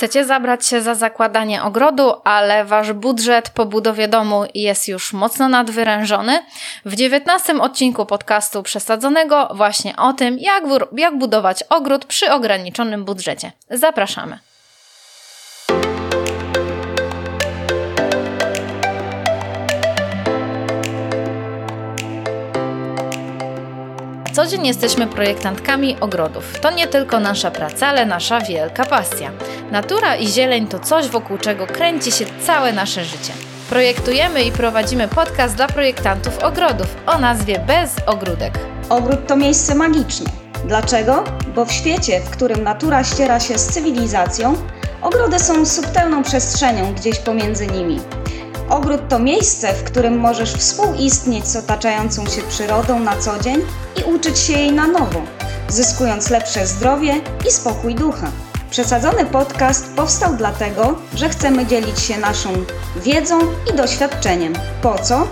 Chcecie zabrać się za zakładanie ogrodu, ale wasz budżet po budowie domu jest już mocno nadwyrężony? W dziewiętnastym odcinku podcastu Przesadzonego właśnie o tym, jak, jak budować ogród przy ograniczonym budżecie. Zapraszamy. Co dzień jesteśmy projektantkami ogrodów. To nie tylko nasza praca, ale nasza wielka pasja. Natura i zieleń to coś, wokół czego kręci się całe nasze życie. Projektujemy i prowadzimy podcast dla projektantów ogrodów o nazwie Bez Ogródek. Ogród to miejsce magiczne. Dlaczego? Bo w świecie, w którym natura ściera się z cywilizacją, ogrody są subtelną przestrzenią gdzieś pomiędzy nimi. Ogród to miejsce, w którym możesz współistnieć z otaczającą się przyrodą na co dzień i uczyć się jej na nowo, zyskując lepsze zdrowie i spokój ducha. Przesadzony podcast powstał dlatego, że chcemy dzielić się naszą wiedzą i doświadczeniem. Po co?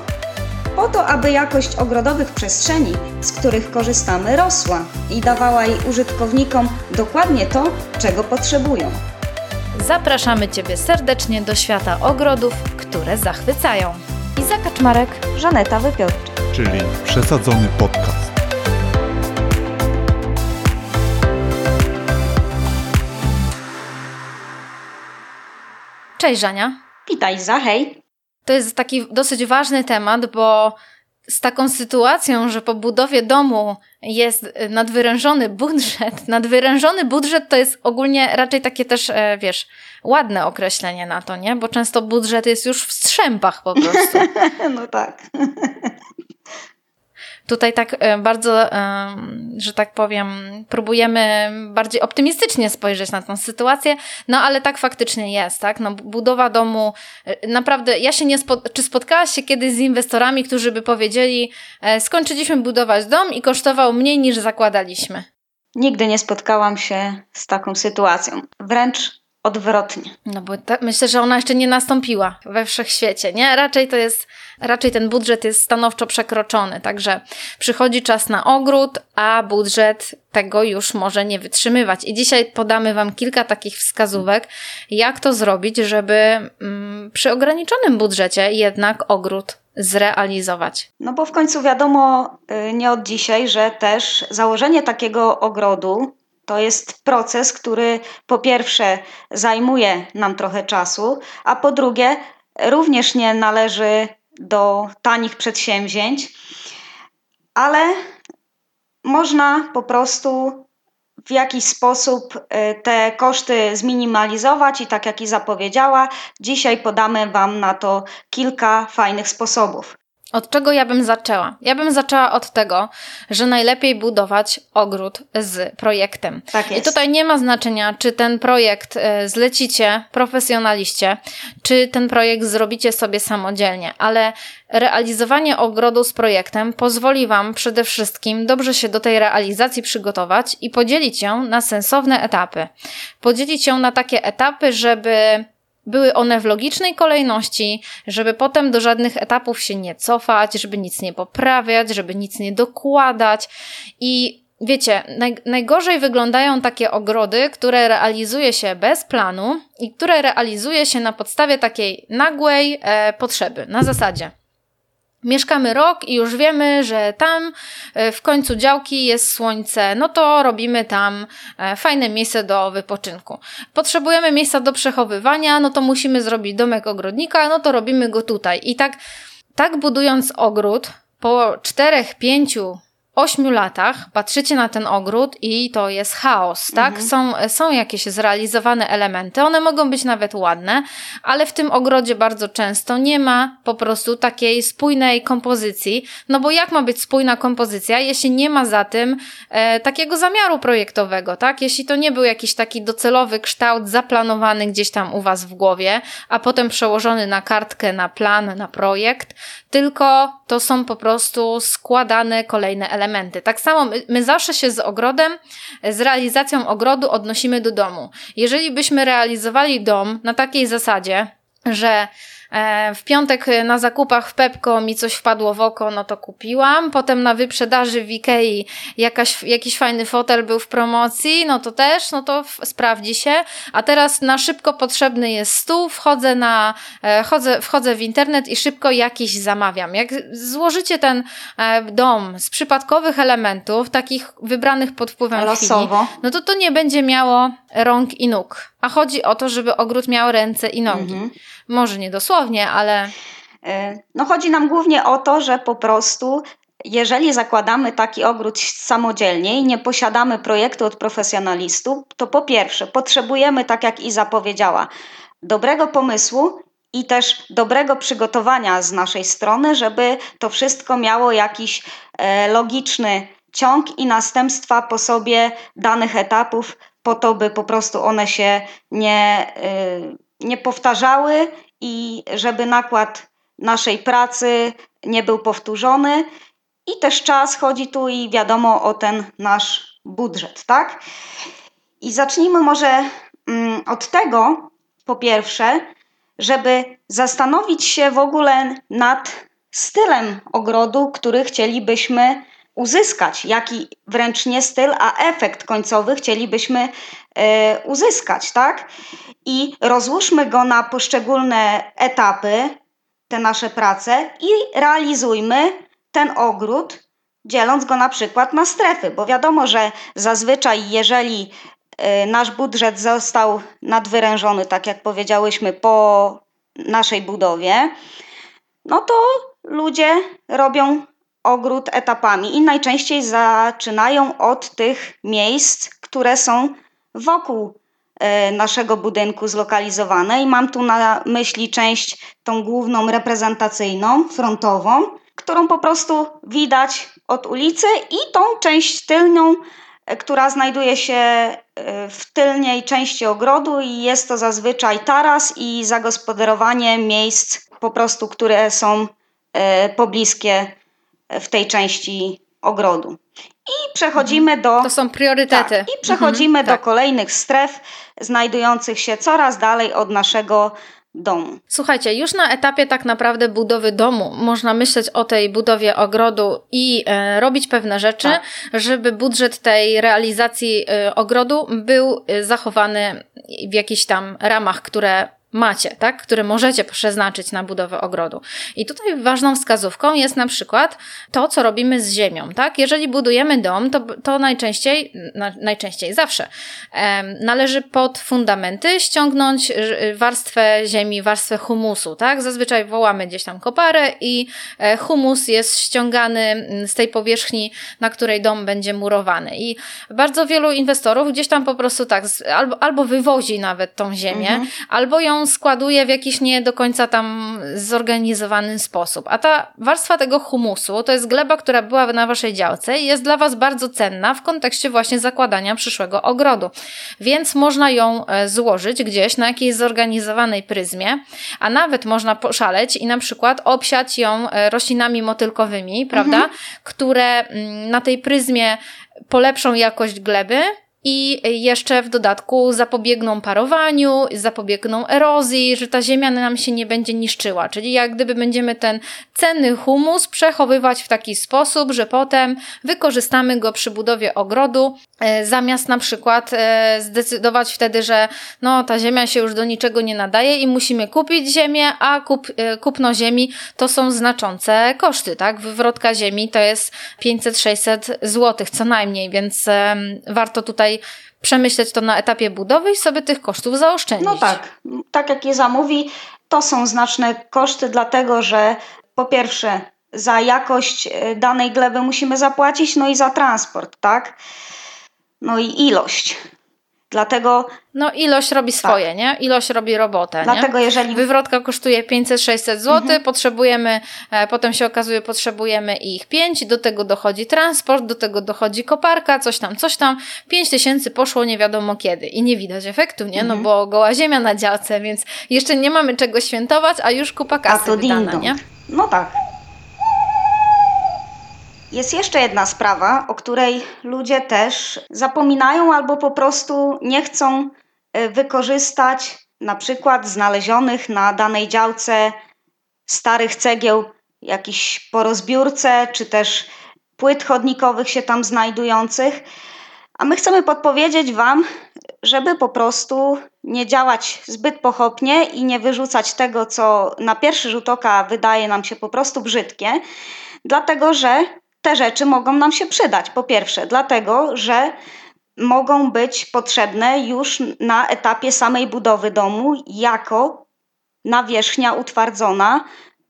Po to, aby jakość ogrodowych przestrzeni, z których korzystamy, rosła i dawała jej użytkownikom dokładnie to, czego potrzebują. Zapraszamy Ciebie serdecznie do świata ogrodów, które zachwycają. Iza Kaczmarek, Żaneta Wypiorczyk. Czyli przesadzony podcast. Cześć Żania. Witaj, za hej. To jest taki dosyć ważny temat, bo z taką sytuacją, że po budowie domu jest nadwyrężony budżet, nadwyrężony budżet to jest ogólnie raczej takie też, e, wiesz, ładne określenie na to, nie? Bo często budżet jest już w strzępach po prostu. no tak. Tutaj tak e, bardzo, e, że tak powiem, próbujemy bardziej optymistycznie spojrzeć na tę sytuację, no ale tak faktycznie jest, tak? No, budowa domu, e, naprawdę, ja się nie, spod czy spotkałaś się kiedyś z inwestorami, którzy by powiedzieli, skończyliśmy budować dom i kosztował mniej niż zakładaliśmy? Nigdy nie spotkałam się z taką sytuacją. Wręcz odwrotnie. No bo ta, myślę, że ona jeszcze nie nastąpiła we wszechświecie, nie? Raczej to jest, raczej ten budżet jest stanowczo przekroczony, także przychodzi czas na ogród, a budżet tego już może nie wytrzymywać. I dzisiaj podamy Wam kilka takich wskazówek, jak to zrobić, żeby mm, przy ograniczonym budżecie jednak ogród zrealizować. No bo w końcu wiadomo y, nie od dzisiaj, że też założenie takiego ogrodu to jest proces, który po pierwsze zajmuje nam trochę czasu, a po drugie również nie należy do tanich przedsięwzięć, ale można po prostu w jakiś sposób y, te koszty zminimalizować i tak jak i zapowiedziała, dzisiaj podamy Wam na to kilka fajnych sposobów. Od czego ja bym zaczęła? Ja bym zaczęła od tego, że najlepiej budować ogród z projektem. Tak jest. I tutaj nie ma znaczenia, czy ten projekt e, zlecicie profesjonaliście, czy ten projekt zrobicie sobie samodzielnie, ale realizowanie ogrodu z projektem pozwoli Wam przede wszystkim dobrze się do tej realizacji przygotować i podzielić ją na sensowne etapy. Podzielić ją na takie etapy, żeby były one w logicznej kolejności, żeby potem do żadnych etapów się nie cofać, żeby nic nie poprawiać, żeby nic nie dokładać. I wiecie, naj, najgorzej wyglądają takie ogrody, które realizuje się bez planu i które realizuje się na podstawie takiej nagłej e, potrzeby, na zasadzie. Mieszkamy rok i już wiemy, że tam e, w końcu działki jest słońce, no to robimy tam e, fajne miejsce do wypoczynku. Potrzebujemy miejsca do przechowywania, no to musimy zrobić domek ogrodnika, no to robimy go tutaj. I tak, tak budując ogród, po czterech, pięciu ośmiu latach patrzycie na ten ogród i to jest chaos, tak? Mhm. Są, są jakieś zrealizowane elementy, one mogą być nawet ładne, ale w tym ogrodzie bardzo często nie ma po prostu takiej spójnej kompozycji, no bo jak ma być spójna kompozycja, jeśli nie ma za tym e, takiego zamiaru projektowego, tak? Jeśli to nie był jakiś taki docelowy kształt zaplanowany gdzieś tam u Was w głowie, a potem przełożony na kartkę, na plan, na projekt, tylko to są po prostu składane kolejne elementy. Tak samo my, my zawsze się z ogrodem, z realizacją ogrodu odnosimy do domu. Jeżeli byśmy realizowali dom na takiej zasadzie, że w piątek na zakupach w Pepko mi coś wpadło w oko, no to kupiłam. Potem na wyprzedaży w Ikei jakaś, jakiś fajny fotel był w promocji, no to też, no to sprawdzi się. A teraz na szybko potrzebny jest stół, wchodzę na, e, chodzę, wchodzę w internet i szybko jakiś zamawiam. Jak złożycie ten e, dom z przypadkowych elementów, takich wybranych pod wpływem Losowo. chwili, no to to nie będzie miało rąk i nóg. A chodzi o to, żeby ogród miał ręce i nogi. Mhm. Może nie dosłownie, ale. E, no chodzi nam głównie o to, że po prostu jeżeli zakładamy taki ogród samodzielnie i nie posiadamy projektu od profesjonalistów, to po pierwsze potrzebujemy, tak jak Iza powiedziała, dobrego pomysłu i też dobrego przygotowania z naszej strony, żeby to wszystko miało jakiś e, logiczny ciąg i następstwa po sobie danych etapów, po to, by po prostu one się nie, e, nie powtarzały i żeby nakład naszej pracy nie był powtórzony. I też czas chodzi tu i wiadomo o ten nasz budżet, tak? I zacznijmy może mm, od tego, po pierwsze, żeby zastanowić się w ogóle nad stylem ogrodu, który chcielibyśmy uzyskać, jaki wręcz nie styl, a efekt końcowy chcielibyśmy e, uzyskać, tak? I rozłóżmy go na poszczególne etapy, te nasze prace i realizujmy ten ogród, dzieląc go na przykład na strefy, bo wiadomo, że zazwyczaj, jeżeli y, nasz budżet został nadwyrężony, tak jak powiedziałyśmy, po naszej budowie, no to ludzie robią ogród etapami i najczęściej zaczynają od tych miejsc, które są wokół naszego budynku zlokalizowane i mam tu na myśli część tą główną reprezentacyjną, frontową, którą po prostu widać od ulicy i tą część tylną, e, która znajduje się e, w tylnej części ogrodu i jest to zazwyczaj taras i zagospodarowanie miejsc po prostu, które są e, pobliskie w tej części ogrodu. I przechodzimy do. To są priorytety. Tak, I przechodzimy mhm, do tak. kolejnych stref znajdujących się coraz dalej od naszego domu. Słuchajcie, już na etapie tak naprawdę budowy domu można myśleć o tej budowie ogrodu i e, robić pewne rzeczy, tak. żeby budżet tej realizacji e, ogrodu był e, zachowany w jakichś tam ramach, które macie, tak, które możecie przeznaczyć na budowę ogrodu. I tutaj ważną wskazówką jest na przykład to, co robimy z ziemią, tak? Jeżeli budujemy dom, to, to najczęściej, na, najczęściej zawsze, należy pod fundamenty ściągnąć warstwę ziemi, warstwę humusu, tak? Zazwyczaj wołamy gdzieś tam koparę i e, humus jest ściągany mm, z tej powierzchni, na której dom będzie murowany. I bardzo wielu inwestorów gdzieś tam po prostu tak, albo, albo wywozi nawet tą ziemię, mhm. albo ją składuje w jakiś nie do końca tam zorganizowany sposób. A ta warstwa tego humusu to jest gleba, która była na waszej działce i jest dla was bardzo cenna w kontekście właśnie zakładania przyszłego ogrodu. Więc można ją e, złożyć gdzieś na jakiejś zorganizowanej pryzmie, a nawet można poszaleć i na przykład obsiać ją e, roślinami motylkowymi, prawda? Mhm. Które mm, na tej pryzmie polepszą jakość gleby, i jeszcze w dodatku zapobiegną parowaniu, zapobiegną erozji, że ta ziemia nam się nie będzie niszczyła. Czyli jak gdyby będziemy ten cenny humus przechowywać w taki sposób, że potem wykorzystamy go przy budowie ogrodu, e, zamiast na przykład e, zdecydować wtedy, że no ta ziemia się już do niczego nie nadaje i musimy kupić ziemię, a kup, e, kupno ziemi to są znaczące koszty, tak? Wywrotka ziemi to jest 500-600 zł co najmniej, więc warto tutaj przemyśleć to na etapie budowy i sobie tych kosztów zaoszczędzić. No tak, tak jak je zamówi, to są znaczne koszty, dlatego że po pierwsze za jakość e, danej gleby musimy zapłacić, no i za transport, tak? No i ilość. Dlatego. No, ilość robi tak. swoje, tak. nie? Ilość robi robotę. Dlatego, nie? jeżeli. Wywrotka kosztuje 500-600 zł, mhm. potrzebujemy, e, potem się okazuje, potrzebujemy ich 5, do tego dochodzi transport, do tego dochodzi koparka, coś tam, coś tam. 5 tysięcy poszło nie wiadomo kiedy i nie widać efektu, nie? No mhm. bo goła ziemia na działce, więc jeszcze nie mamy czego świętować, a już kupa kasy a to wydana, nie? No tak. Jest jeszcze jedna sprawa, o której ludzie też zapominają albo po prostu nie chcą e, wykorzystać na przykład znalezionych na danej działce starych cegieł, jakichś po rozbiórce, czy też płyt chodnikowych się tam znajdujących. A my chcemy podpowiedzieć Wam, żeby po prostu nie działać zbyt pochopnie i nie wyrzucać tego, co na pierwszy rzut oka wydaje nam się po prostu brzydkie, dlatego że te rzeczy mogą nam się przydać. Po pierwsze, dlatego że mogą być potrzebne już na etapie samej budowy domu jako nawierzchnia utwardzona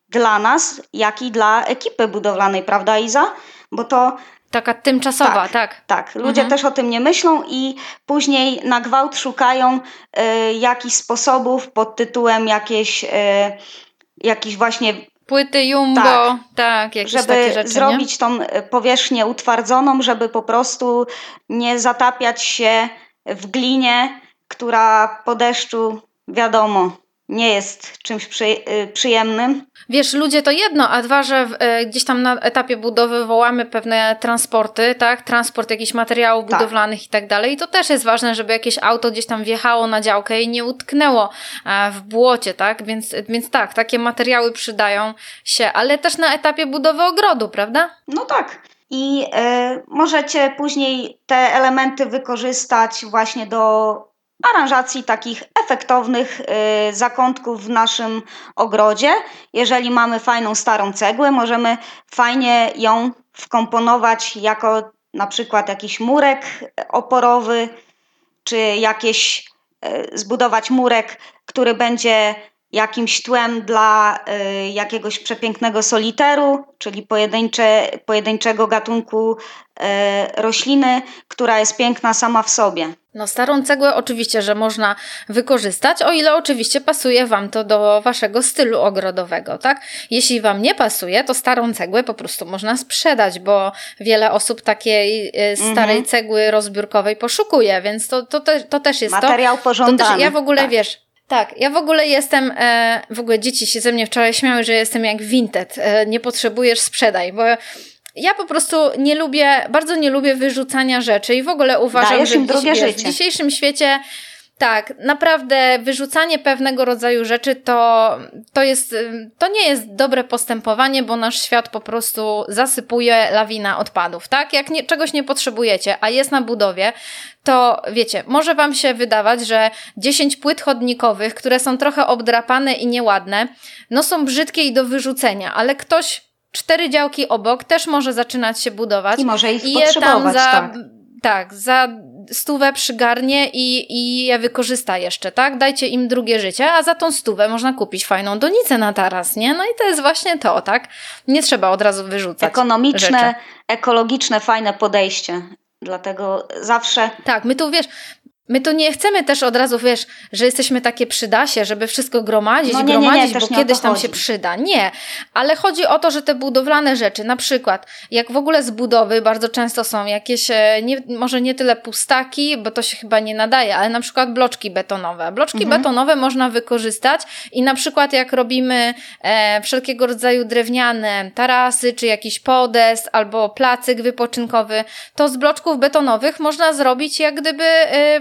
dla nas, jak i dla ekipy budowlanej, prawda Iza? Bo to Taka tymczasowa, tak. Tak, tak. ludzie mhm. też o tym nie myślą i później na gwałt szukają y, jakichś sposobów pod tytułem jakieś, y, jakiś właśnie Płyty Jumbo, tak, tak jakieś żeby takie rzeczy, zrobić nie? tą powierzchnię utwardzoną, żeby po prostu nie zatapiać się w glinie, która po deszczu, wiadomo, nie jest czymś przy, y, przyjemnym. Wiesz, ludzie to jedno, a dwa, że y, gdzieś tam na etapie budowy wołamy pewne transporty, tak? Transport jakichś materiałów tak. budowlanych i tak dalej. I to też jest ważne, żeby jakieś auto gdzieś tam wjechało na działkę i nie utknęło e, w błocie, tak? Więc, więc tak, takie materiały przydają się, ale też na etapie budowy ogrodu, prawda? No tak. I y, możecie później te elementy wykorzystać właśnie do aranżacji takich efektownych y, zakątków w naszym ogrodzie. Jeżeli mamy fajną starą cegłę, możemy fajnie ją wkomponować jako na przykład jakiś murek oporowy, czy jakieś y, zbudować murek, który będzie jakimś tłem dla y, jakiegoś przepięknego soliteru, czyli pojedyncze, pojedynczego gatunku y, rośliny, która jest piękna sama w sobie. No, starą cegłę oczywiście, że można wykorzystać, o ile oczywiście pasuje Wam to do Waszego stylu ogrodowego, tak? Jeśli Wam nie pasuje, to starą cegłę po prostu można sprzedać, bo wiele osób takiej y, starej mhm. cegły rozbiórkowej poszukuje, więc to, to, te, to też jest Materiał to. pożądany. To też, ja w ogóle, tak. wiesz, tak, ja w ogóle jestem, e, w ogóle dzieci się ze mnie wczoraj śmiały, że jestem jak Vinted, e, nie potrzebujesz sprzedaj, bo ja po prostu nie lubię, bardzo nie lubię wyrzucania rzeczy i w ogóle uważam, Dajesz że w dzisiejszym świecie tak, naprawdę wyrzucanie pewnego rodzaju rzeczy to, to, jest, to nie jest dobre postępowanie, bo nasz świat po prostu zasypuje lawina odpadów, tak? Jak nie, czegoś nie potrzebujecie, a jest na budowie, to wiecie, może Wam się wydawać, że 10 płyt chodnikowych, które są trochę obdrapane i nieładne, no są brzydkie i do wyrzucenia, ale ktoś cztery działki obok też może zaczynać się budować. I może ich i je tam za, tak. tak, za stówę przygarnie i, i je wykorzysta jeszcze, tak? Dajcie im drugie życie, a za tą stówę można kupić fajną donicę na taras, nie? No i to jest właśnie to, tak? Nie trzeba od razu wyrzucać Ekonomiczne, rzeczy. ekologiczne, fajne podejście. Dlatego zawsze. Tak, my tu wiesz, My tu nie chcemy też od razu, wiesz, że jesteśmy takie przydasie, żeby wszystko gromadzić, no nie, gromadzić, nie, nie, bo kiedyś tam się przyda. Nie, ale chodzi o to, że te budowlane rzeczy, na przykład, jak w ogóle z budowy bardzo często są jakieś, e, nie, może nie tyle pustaki, bo to się chyba nie nadaje, ale na przykład bloczki betonowe. Bloczki mhm. betonowe można wykorzystać i na przykład jak robimy e, wszelkiego rodzaju drewniane tarasy, czy jakiś podest, albo placyk wypoczynkowy, to z bloczków betonowych można zrobić jak gdyby e,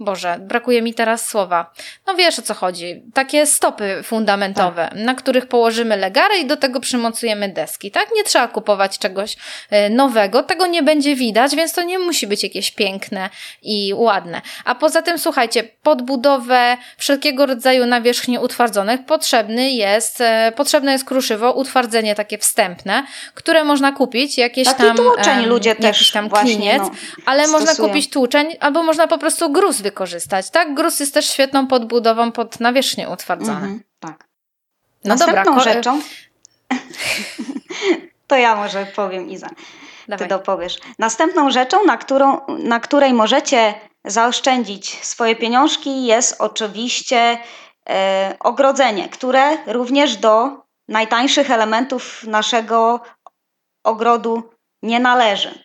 Boże, brakuje mi teraz słowa. No wiesz o co chodzi. Takie stopy fundamentowe, tak. na których położymy legary i do tego przymocujemy deski, tak? Nie trzeba kupować czegoś e, nowego, tego nie będzie widać, więc to nie musi być jakieś piękne i ładne. A poza tym, słuchajcie, pod budowę wszelkiego rodzaju nawierzchni utwardzonych potrzebny jest, e, potrzebne jest kruszywo, utwardzenie takie wstępne, które można kupić, jakieś Taki tam, tłuczeń ludzie też tam kliniec, no, ale stosują. można kupić tłuczeń, albo można po prostu gruz wykorzystać, tak? Gruz jest też świetną podbudową pod nawierzchnię utwardzone. Mhm, tak. No Następną dobra, rzeczą to ja może powiem Iza. Dawaj. Ty dopowiesz. Następną rzeczą, na, którą, na której możecie zaoszczędzić swoje pieniążki jest oczywiście e, ogrodzenie, które również do najtańszych elementów naszego ogrodu nie należy.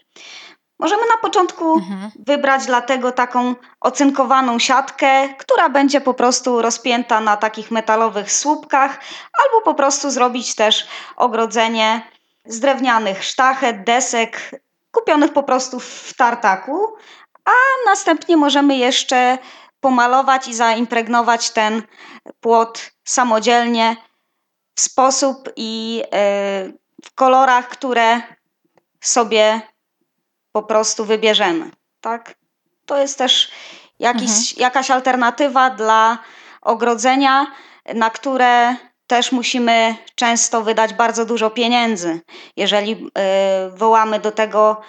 Możemy na początku mhm. wybrać dlatego taką ocynkowaną siatkę, która będzie po prostu rozpięta na takich metalowych słupkach, albo po prostu zrobić też ogrodzenie z drewnianych sztachet, desek, kupionych po prostu w tartaku, a następnie możemy jeszcze pomalować i zaimpregnować ten płot samodzielnie w sposób i e, w kolorach, które sobie po prostu wybierzemy. Tak? To jest też jakiś, mhm. jakaś alternatywa dla ogrodzenia, na które też musimy często wydać bardzo dużo pieniędzy, jeżeli y, wołamy do tego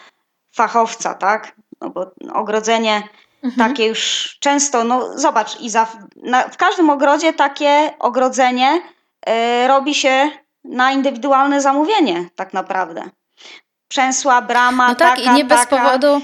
fachowca, tak? No bo ogrodzenie mhm. takie już często, no zobacz, Iza, na, w każdym ogrodzie takie ogrodzenie y, robi się na indywidualne zamówienie, tak naprawdę. Przęsła, brama, no tak, taka, i nie bez taka. powodu.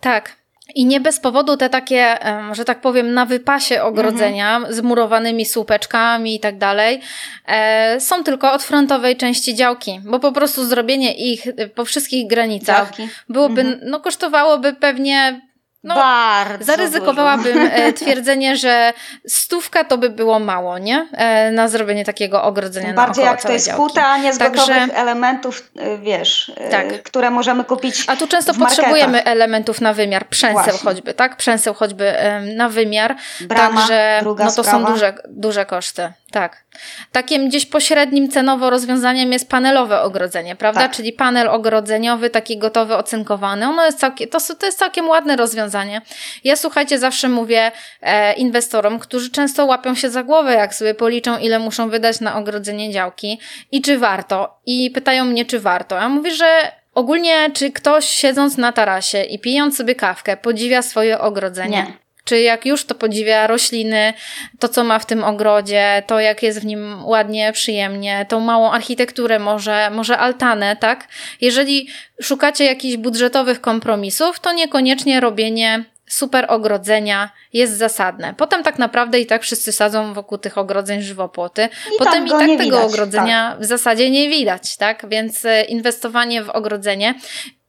Tak, i nie bez powodu te takie, że tak powiem, na wypasie ogrodzenia mhm. z murowanymi słupeczkami i tak dalej, e, są tylko od frontowej części działki, bo po prostu zrobienie ich po wszystkich granicach działki. byłoby, mhm. no kosztowałoby pewnie no, Bardzo zaryzykowałabym dużo. E, twierdzenie, że stówka to by było mało, nie? E, na zrobienie takiego ogrodzenia Bardziej jak to jest kuta, a nie z Także, gotowych elementów, e, wiesz, tak. które możemy kupić A tu często potrzebujemy elementów na wymiar, przęseł Właśnie. choćby, tak? Przęseł choćby na wymiar. Brama, Także no to sprawa. są duże, duże koszty. Tak. Takim gdzieś pośrednim cenowo rozwiązaniem jest panelowe ogrodzenie, prawda? Tak. Czyli panel ogrodzeniowy, taki gotowy, ocynkowany. Ono jest całkiem, to, to jest całkiem ładne rozwiązanie. Ja słuchajcie, zawsze mówię e, inwestorom, którzy często łapią się za głowę, jak sobie policzą, ile muszą wydać na ogrodzenie działki i czy warto. I pytają mnie, czy warto. Ja mówię, że ogólnie, czy ktoś siedząc na tarasie i pijąc sobie kawkę, podziwia swoje ogrodzenie? Nie. Czy jak już to podziwia rośliny, to co ma w tym ogrodzie, to jak jest w nim ładnie, przyjemnie, tą małą architekturę, może, może altanę, tak? Jeżeli szukacie jakichś budżetowych kompromisów, to niekoniecznie robienie super ogrodzenia jest zasadne. Potem tak naprawdę i tak wszyscy sadzą wokół tych ogrodzeń żywopłoty. I Potem tak i tak tego widać, ogrodzenia tak. w zasadzie nie widać, tak? Więc e, inwestowanie w ogrodzenie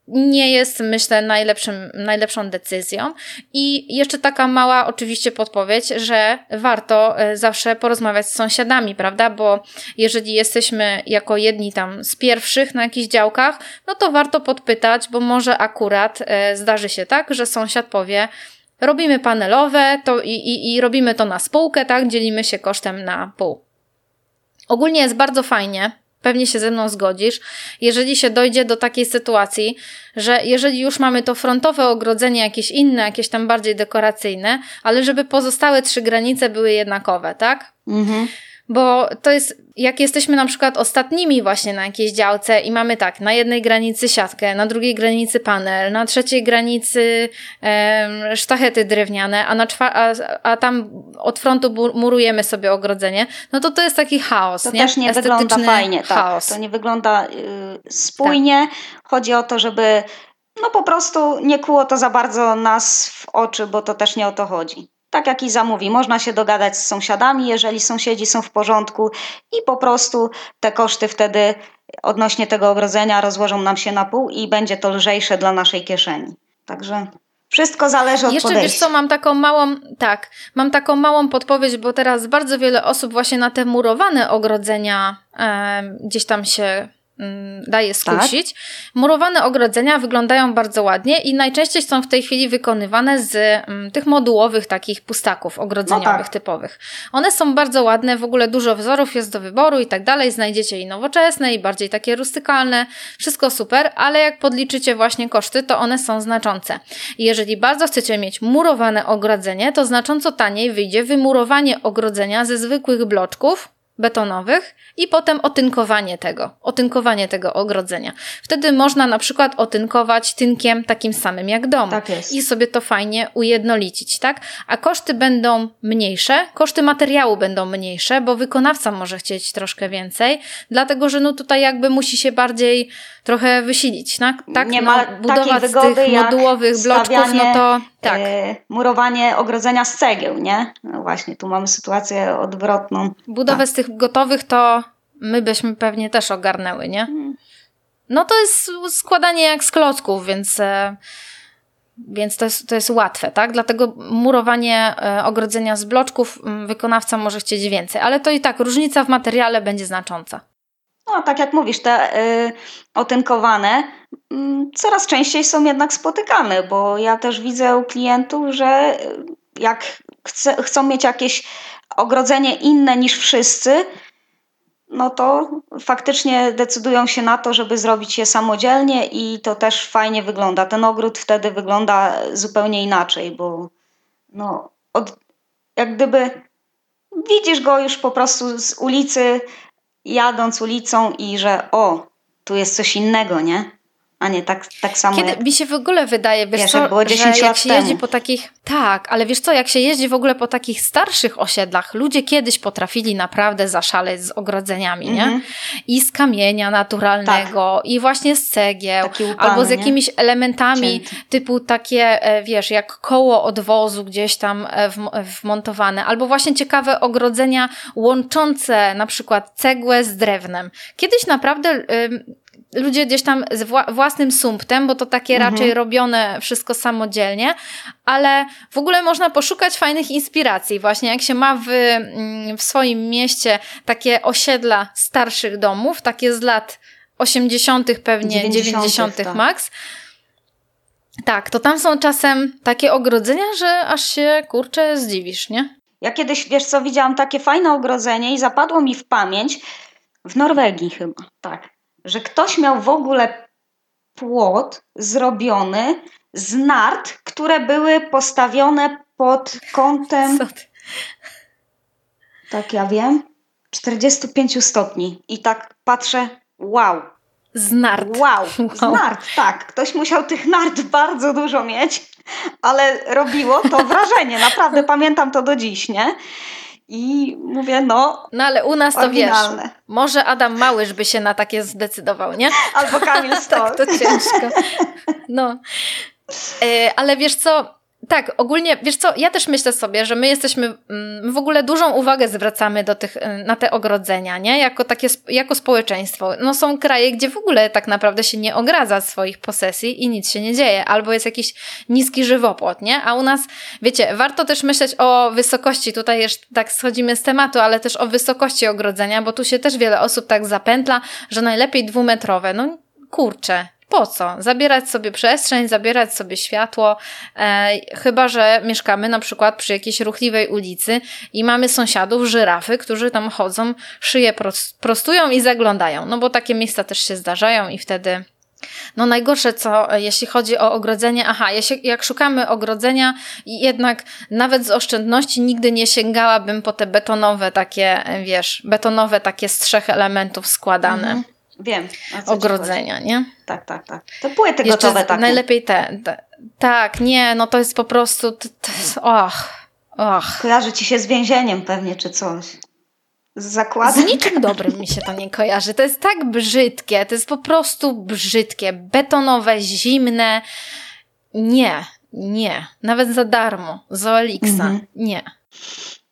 nie jest, myślę, najlepszym, najlepszą decyzją. I jeszcze taka mała, oczywiście, podpowiedź, że warto e, zawsze porozmawiać z sąsiadami, prawda? Bo jeżeli jesteśmy jako jedni tam z pierwszych na jakichś działkach, no to warto podpytać, bo może akurat e, zdarzy się tak, że sąsiad powie, robimy panelowe to i, i, i robimy to na spółkę, tak? Dzielimy się kosztem na pół. Ogólnie jest bardzo fajnie, pewnie się ze mną zgodzisz, jeżeli się dojdzie do takiej sytuacji, że jeżeli już mamy to frontowe ogrodzenie, jakieś inne, jakieś tam bardziej dekoracyjne, ale żeby pozostałe trzy granice były jednakowe, tak? Mhm. Bo to jest, jak jesteśmy na przykład ostatnimi właśnie na jakiejś działce i mamy tak, na jednej granicy siatkę, na drugiej granicy panel, na trzeciej granicy e, sztachety drewniane, a, na a, a tam od frontu murujemy sobie ogrodzenie, no to to jest taki chaos, to nie? też nie wygląda fajnie, tak. chaos. tak. To nie wygląda y, spójnie. Tak. Chodzi o to, żeby no po prostu nie kłuło to za bardzo nas w oczy, bo to też nie o to chodzi tak jak i zamówi. Można się dogadać z sąsiadami, jeżeli sąsiedzi są w porządku i po prostu te koszty wtedy odnośnie tego ogrodzenia rozłożą nam się na pół i będzie to lżejsze dla naszej kieszeni. Także wszystko zależy od Jeszcze podejścia. wiesz co, mam taką małą, tak, mam taką małą podpowiedź, bo teraz bardzo wiele osób właśnie na te murowane ogrodzenia e, gdzieś tam się daje skusić. Tak. Murowane ogrodzenia wyglądają bardzo ładnie i najczęściej są w tej chwili wykonywane z mm, tych modułowych takich pustaków ogrodzeniowych no tak. typowych. One są bardzo ładne, w ogóle dużo wzorów jest do wyboru i tak dalej. Znajdziecie i nowoczesne, i bardziej takie rustykalne. Wszystko super, ale jak podliczycie właśnie koszty, to one są znaczące. I jeżeli bardzo chcecie mieć murowane ogrodzenie, to znacząco taniej wyjdzie wymurowanie ogrodzenia ze zwykłych bloczków, betonowych i potem otynkowanie tego, otynkowanie tego ogrodzenia. Wtedy można na przykład otynkować tynkiem takim samym jak dom tak jest. i sobie to fajnie ujednolicić, tak? A koszty będą mniejsze, koszty materiału będą mniejsze, bo wykonawca może chcieć troszkę więcej, dlatego że no tutaj jakby musi się bardziej trochę wysilić, tak? tak Nie no, ma budować wygody tych modułowych bloczków, no to tak. Yy, murowanie ogrodzenia z cegieł, nie? No właśnie, tu mamy sytuację odwrotną. Budowę tak. z tych gotowych to my byśmy pewnie też ogarnęły, nie? Hmm. No to jest składanie jak z klocków, więc... E, więc to jest, to jest łatwe, tak? Dlatego murowanie e, ogrodzenia z bloczków wykonawca może chcieć więcej, ale to i tak różnica w materiale będzie znacząca. No, tak jak mówisz, te y, otynkowane y, coraz częściej są jednak spotykane, bo ja też widzę u klientów, że jak chce, chcą mieć jakieś ogrodzenie inne niż wszyscy, no to faktycznie decydują się na to, żeby zrobić je samodzielnie i to też fajnie wygląda. Ten ogród wtedy wygląda zupełnie inaczej, bo no, od, jak gdyby widzisz go już po prostu z ulicy, jadąc ulicą i że o, tu jest coś innego, nie? A nie tak, tak samo. Kiedy jak... mi się w ogóle wydaje, wiesz, wiesz, co, było 10 że lat jak się jeździ temu. po takich. Tak, ale wiesz co, jak się jeździ w ogóle po takich starszych osiedlach, ludzie kiedyś potrafili naprawdę zaszaleć z ogrodzeniami, nie? Mhm. I z kamienia naturalnego, i właśnie z cegieł, Taki łupany, albo z nie? jakimiś elementami Cięty. typu takie, e, wiesz, jak koło odwozu gdzieś tam e, wm- wmontowane, albo właśnie ciekawe ogrodzenia łączące na przykład cegłę z drewnem. Kiedyś naprawdę. Ludzie gdzieś tam z wła- własnym sumptem, bo to takie Mhm. raczej robione wszystko samodzielnie, ale w ogóle można poszukać fajnych inspiracji. Właśnie jak się ma w, mm, w swoim mieście takie osiedla starszych domów, takie z lat 80., pewnie 90., 90. tak. max. Tak, to tam są czasem takie ogrodzenia, że aż się kurczę zdziwisz, nie? Ja kiedyś, wiesz co, widziałam takie fajne ogrodzenie i zapadło mi w pamięć, w Norwegii chyba, tak, że ktoś miał w ogóle płot zrobiony z nart, które były postawione pod kątem, tak ja wiem, 45 stopni. I tak patrzę, wow, Z nart. wow, z nart, tak. Ktoś musiał tych nart bardzo dużo mieć, ale robiło to wrażenie. Naprawdę pamiętam to do dziś, nie? I mówię, no, No ale u nas to wiesz, Oryginalne. może Adam Małysz by się na takie zdecydował, nie? albo Kamil Stoch. Tak, to ciężko. No. E, ale wiesz co, tak, ogólnie, wiesz co, ja też myślę sobie, że my jesteśmy, mm, w ogóle dużą uwagę zwracamy do tych, y, na te ogrodzenia, nie? Jako takie, jako społeczeństwo. No są kraje, gdzie w ogóle tak naprawdę się nie ogradza swoich posesji i nic się nie dzieje, albo jest jakiś niski żywopłot, nie? A u nas, wiecie, warto też myśleć o wysokości, tutaj jeszcze tak schodzimy z tematu, ale też o wysokości ogrodzenia, bo tu się też wiele osób tak zapętla, że najlepiej dwumetrowe. No kurczę, po co? Zabierać sobie przestrzeń, zabierać sobie światło, e, chyba że mieszkamy na przykład przy jakiejś ruchliwej ulicy i mamy sąsiadów, żyrafy, którzy tam chodzą, szyję pros- prostują i zaglądają. No bo takie miejsca też się zdarzają i wtedy. No najgorsze co, jeśli chodzi o ogrodzenie, aha, jak szukamy ogrodzenia, i jednak nawet z oszczędności nigdy nie sięgałabym po te betonowe takie, wiesz, betonowe takie z trzech elementów składane Mhm. Wiem. ogrodzenia, nie? Tak, tak, tak. Te płyty Jeszcze gotowe z- takie. najlepiej te, te. Tak, nie, no to jest po prostu. To, to jest, och, och. Kojarzy ci się z więzieniem pewnie, czy coś. Z Z zakładem. niczym dobrym mi się to nie kojarzy. To jest tak brzydkie, to jest po prostu brzydkie, betonowe, zimne. Nie, nie. Nawet za darmo, z Oelixa. Mhm. Nie.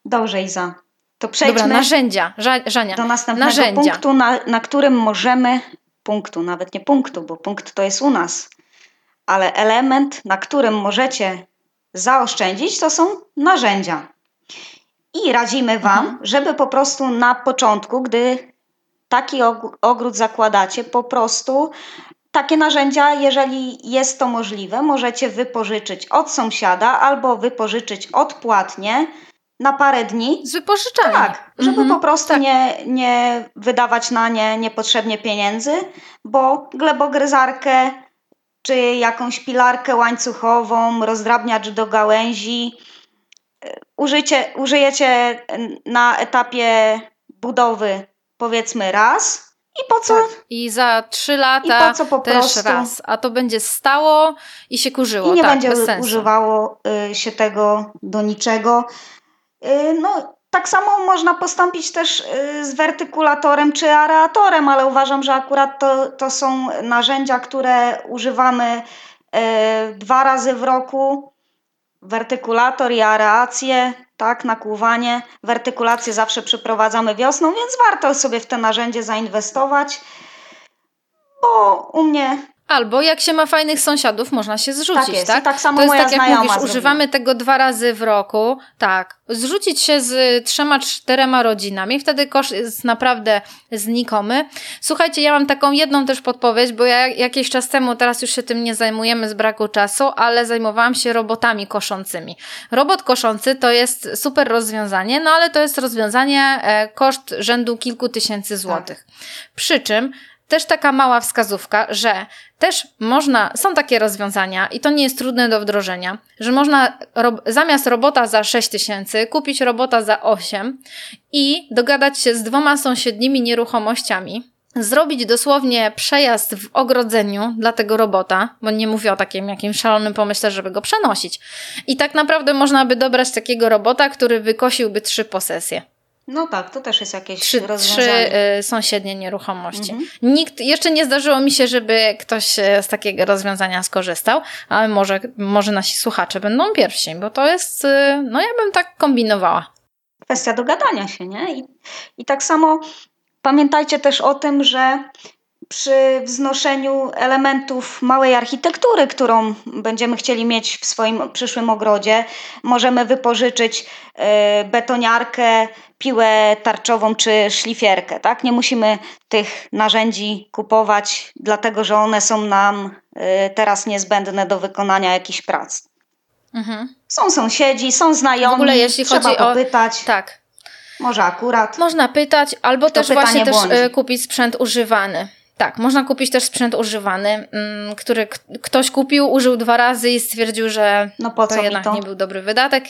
Dobrze, Iza. To przejdźmy Dobra, narzędzia. Ża- Żania. do następnego narzędzia. punktu, na, na którym możemy, punktu, nawet nie punktu, bo punkt to jest u nas, ale element, na którym możecie zaoszczędzić, to są narzędzia. I radzimy Wam, Mhm. żeby po prostu na początku, gdy taki og- ogród zakładacie, po prostu takie narzędzia, jeżeli jest to możliwe, możecie wypożyczyć od sąsiada albo wypożyczyć odpłatnie na parę dni. Z wypożyczalni. Tak, żeby Mhm. po prostu nie, nie wydawać na nie niepotrzebnie pieniędzy, bo glebogryzarkę czy jakąś pilarkę łańcuchową, rozdrabniacz do gałęzi y, użycie, użyjecie na etapie budowy powiedzmy raz i po co, I za trzy i lata po co po też prostu raz. A to będzie stało i się kurzyło. i nie tak, będzie używało y, się tego do niczego. Y, no, tak samo można postąpić też y, z wertykulatorem czy aeratorem, ale uważam, że akurat to, to są narzędzia, które używamy y, dwa razy w roku. Wertykulator i aerację, tak, nakłuwanie. Wertykulację zawsze przeprowadzamy wiosną, więc warto sobie w te narzędzie zainwestować, bo u mnie Albo jak się ma fajnych sąsiadów, można się zrzucić, Tak jest. tak? Tak samo to jest tak jak mówisz, zrobiła. używamy tego dwa razy w roku. Tak. Zrzucić się z trzema, czterema rodzinami, wtedy koszt jest naprawdę znikomy. Słuchajcie, ja mam taką jedną też podpowiedź, bo ja jakiś czas temu, teraz już się tym nie zajmujemy z braku czasu, ale zajmowałam się robotami koszącymi. Robot koszący to jest super rozwiązanie, no ale to jest rozwiązanie e, koszt rzędu kilku tysięcy złotych. Przy czym też taka mała wskazówka, że też można, są takie rozwiązania i to nie jest trudne do wdrożenia, że można zamiast robota za 6 tysięcy kupić robota za 8 i dogadać się z dwoma sąsiednimi nieruchomościami, zrobić dosłownie przejazd w ogrodzeniu dla tego robota, bo nie mówię o takim jakimś szalonym pomyśle, żeby go przenosić. I tak naprawdę można by dobrać takiego robota, który wykosiłby trzy posesje No tak, to też jest jakieś trzy, trzy rozwiązanie. y, sąsiednie nieruchomości. Mhm. Nikt, jeszcze nie zdarzyło mi się, żeby ktoś y, z takiego rozwiązania skorzystał, ale może, może nasi słuchacze będą pierwsi, bo to jest, y, no ja bym tak kombinowała. kwestia dogadania się, nie? I, I tak samo pamiętajcie też o tym, że przy wznoszeniu elementów małej architektury, którą będziemy chcieli mieć w swoim przyszłym ogrodzie, możemy wypożyczyć e, betoniarkę, piłę tarczową czy szlifierkę. Tak? Nie musimy tych narzędzi kupować, dlatego że one są nam e, teraz niezbędne do wykonania jakichś prac. Mhm. Są sąsiedzi, są znajomi, W ogóle jeśli trzeba chodzi o- popytać. Tak. Może akurat. Można pytać, albo też właśnie też błądzi. e, kupić sprzęt używany. Tak, można kupić też sprzęt używany, mm, który ktoś kupił, użył dwa razy i stwierdził, że No po to jednak to? nie był dobry wydatek.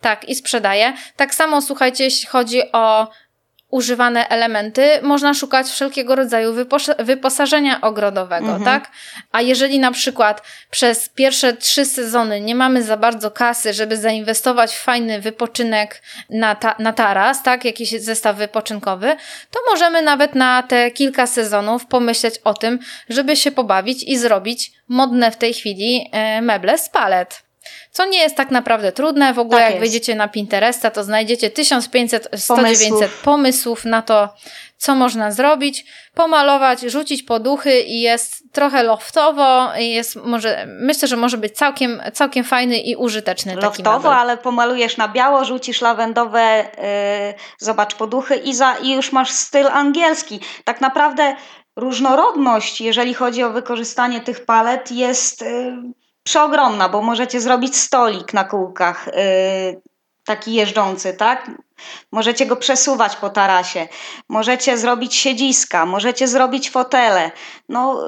Tak, i sprzedaje. Tak samo, słuchajcie, jeśli chodzi o używane elementy, można szukać wszelkiego rodzaju wypos- wyposażenia ogrodowego, Mhm. tak? A jeżeli na przykład przez pierwsze trzy sezony nie mamy za bardzo kasy, żeby zainwestować w fajny wypoczynek na, ta- na taras, tak? Jakiś zestaw wypoczynkowy, to możemy nawet na te kilka sezonów pomyśleć o tym, żeby się pobawić i zrobić modne w tej chwili e, meble z palet. Co nie jest tak naprawdę trudne. W ogóle Tak jak jest. wejdziecie na Pinteresta, to znajdziecie 1500, 100, 900 Pomysłów. pomysłów na to, co można zrobić. Pomalować, rzucić poduchy i jest trochę loftowo. Jest może, myślę, że może być całkiem, całkiem fajny i użyteczny Loftowo, ale pomalujesz na biało, rzucisz lawendowe, yy, zobacz poduchy i, za, i już masz styl angielski. Tak naprawdę różnorodność, jeżeli chodzi o wykorzystanie tych palet, jest yy, przeogromna, bo możecie zrobić stolik na kółkach, yy, taki jeżdżący, tak? Możecie go przesuwać po tarasie, możecie zrobić siedziska, możecie zrobić fotele. No,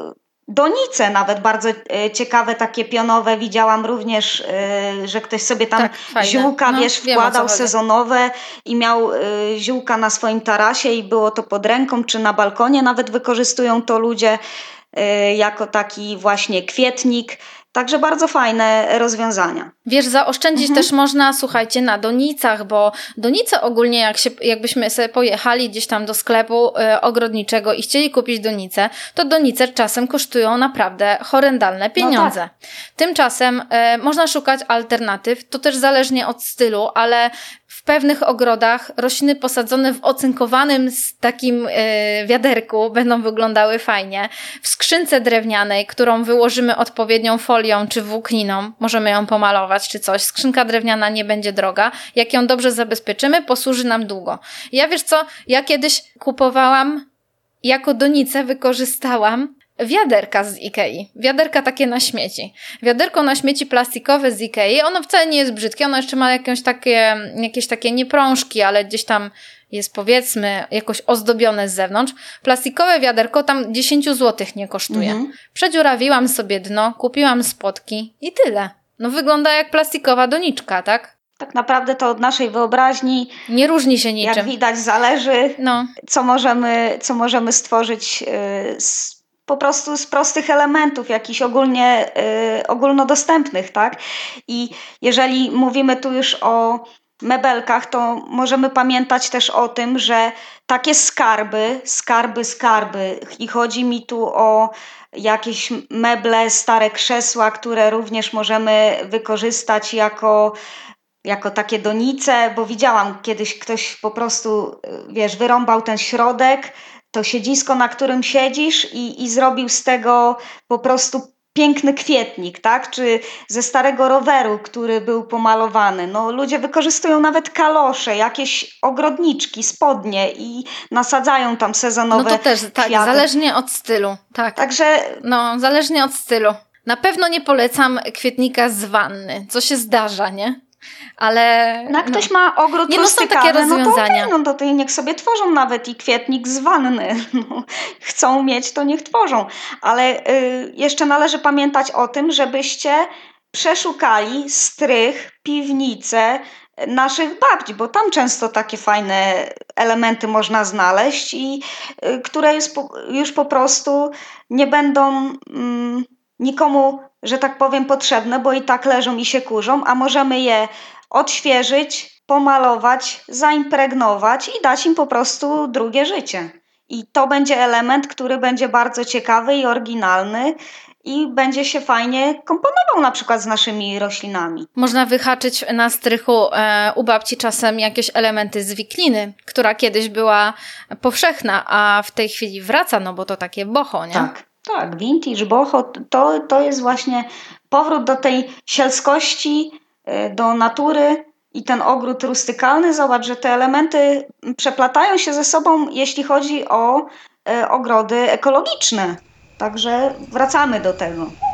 donice nawet bardzo e, ciekawe, takie pionowe. Widziałam również, e, że ktoś sobie tam Tak, ziółka, No, wiesz, wiem, wkładał chodzi. sezonowe i miał ziółka na swoim tarasie i było to pod ręką czy na balkonie. Nawet wykorzystują to ludzie jako taki właśnie kwietnik. Także bardzo fajne rozwiązania. Wiesz, zaoszczędzić Mhm. też można, słuchajcie, na donicach, bo donice ogólnie, jak się, jakbyśmy sobie pojechali gdzieś tam do sklepu e, ogrodniczego i chcieli kupić donicę, to donice czasem kosztują naprawdę horrendalne pieniądze. Tymczasem e, można szukać alternatyw, to też zależnie od stylu, ale pewnych ogrodach rośliny posadzone w ocynkowanym z takim e, wiaderku będą wyglądały fajnie. W skrzynce drewnianej, którą wyłożymy odpowiednią folią czy włókniną, możemy ją pomalować czy coś. Skrzynka drewniana nie będzie droga. Jak ją dobrze zabezpieczymy, posłuży nam długo. Ja wiesz co, ja kiedyś kupowałam jako donicę wykorzystałam wiaderka z Ikei. Wiaderka takie na śmieci. Wiaderko na śmieci plastikowe z Ikei, ono wcale nie jest brzydkie, ono jeszcze ma jakieś takie, jakieś takie nieprążki, ale gdzieś tam jest powiedzmy jakoś ozdobione z zewnątrz. Plastikowe wiaderko tam 10 zł nie kosztuje. Mhm. Przedziurawiłam sobie dno, kupiłam spotki i tyle. No wygląda jak plastikowa doniczka, tak? Tak naprawdę to od naszej wyobraźni, Nie różni się jak niczym. widać, zależy. No, co możemy, co możemy stworzyć y, z, po prostu z prostych elementów, jakichś ogólnie y, ogólnodostępnych, tak? I jeżeli mówimy tu już o mebelkach, to możemy pamiętać też o tym, że takie skarby, skarby, skarby, i chodzi mi tu o jakieś meble, stare krzesła, które również możemy wykorzystać jako jako takie donice, bo widziałam kiedyś ktoś po prostu, y, wiesz, wyrąbał ten środek, to siedzisko, na którym siedzisz i, i zrobił z tego po prostu piękny kwietnik, tak? Czy ze starego roweru, który był pomalowany. No, ludzie wykorzystują nawet kalosze, jakieś ogrodniczki, spodnie i nasadzają tam sezonowe No to też, tak, kwiaty. zależnie od stylu, tak. Także No, zależnie od stylu. Na pewno nie polecam kwietnika z wanny, co się zdarza, nie? Ale. no, jak ktoś ma ogród Nie, no są takie rustykalny, no to rozwiązania. okej, no to, niech sobie tworzą nawet i kwietnik z wanny. No, chcą mieć, to niech tworzą. Ale y, jeszcze należy pamiętać o tym, żebyście przeszukali strych, piwnice naszych babci, bo tam często takie fajne elementy można znaleźć i y, które już po, już po prostu nie będą mm, nikomu, że tak powiem, potrzebne, bo i tak leżą i się kurzą, a możemy je odświeżyć, pomalować, zaimpregnować i dać im po prostu drugie życie. I to będzie element, który będzie bardzo ciekawy i oryginalny i będzie się fajnie komponował na przykład z naszymi roślinami. Można wyhaczyć na strychu e, u babci czasem jakieś elementy z wikliny, która kiedyś była powszechna, a w tej chwili wraca, no bo to takie boho, nie? Tak, tak, vintage, boho, to, to jest właśnie powrót do tej sielskości, y, do natury i ten ogród rustykalny. Zobacz, że te elementy przeplatają się ze sobą, jeśli chodzi o y, ogrody ekologiczne. Także wracamy do tego.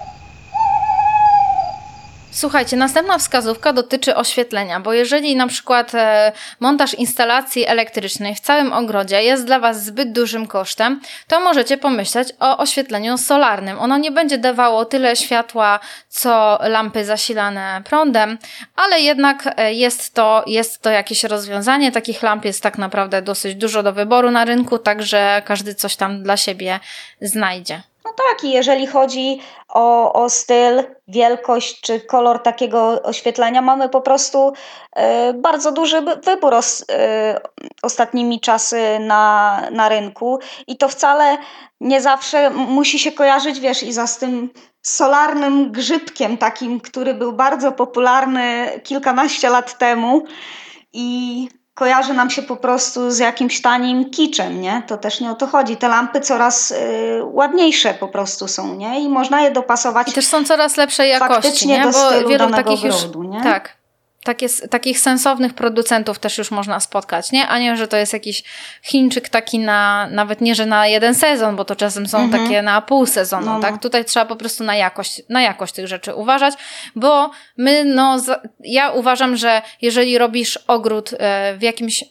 Słuchajcie, następna wskazówka dotyczy oświetlenia, bo jeżeli na przykład e, montaż instalacji elektrycznej w całym ogrodzie jest dla Was zbyt dużym kosztem, to możecie pomyśleć o oświetleniu solarnym. Ono nie będzie dawało tyle światła, co lampy zasilane prądem, ale jednak e, jest to, jest to jakieś rozwiązanie. Takich lamp jest tak naprawdę dosyć dużo do wyboru na rynku, także każdy coś tam dla siebie znajdzie. No tak, i jeżeli chodzi o, o styl, wielkość czy kolor takiego oświetlenia, mamy po prostu e, bardzo duży wybór os, e, ostatnimi czasy na, na rynku. I to wcale nie zawsze musi się kojarzyć, wiesz, i za z tym solarnym grzybkiem takim, który był bardzo popularny kilkanaście lat temu. I kojarzy nam się po prostu z jakimś tanim kiczem, nie? To też nie o to chodzi. Te lampy coraz y, ładniejsze po prostu są, nie? I można je dopasować I też są coraz lepszej jakości, faktycznie nie? do Bo wielu takich już nie? tak. Takie, takich sensownych producentów też już można spotkać, nie? A nie, że to jest jakiś Chińczyk taki na, nawet nie, że na jeden sezon, bo to czasem są Mhm. takie na pół sezonu, No, no. tak? Tutaj trzeba po prostu na jakość, na jakość tych rzeczy uważać, bo my, no, ja uważam, że jeżeli robisz ogród e, w jakimś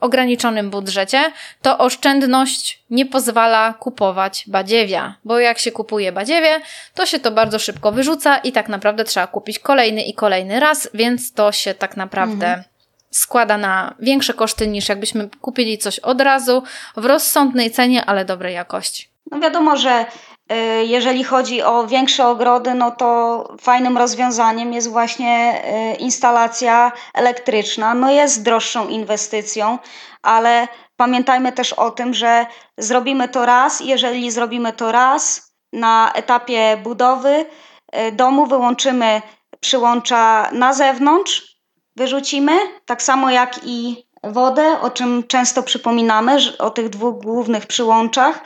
ograniczonym budżecie, to oszczędność nie pozwala kupować badziewia, bo jak się kupuje badziewie, to się to bardzo szybko wyrzuca i tak naprawdę trzeba kupić kolejny i kolejny raz, więc to się tak naprawdę składa na większe koszty niż jakbyśmy kupili coś od razu w rozsądnej cenie, ale dobrej jakości. No wiadomo, że jeżeli chodzi o większe ogrody, no to fajnym rozwiązaniem jest właśnie y, instalacja elektryczna. No jest droższą inwestycją, ale pamiętajmy też o tym, że zrobimy to raz. Jeżeli zrobimy to raz na etapie budowy y, domu, wyłączymy przyłącza na zewnątrz, wyrzucimy, tak samo jak i wodę, o czym często przypominamy, o tych dwóch głównych przyłączach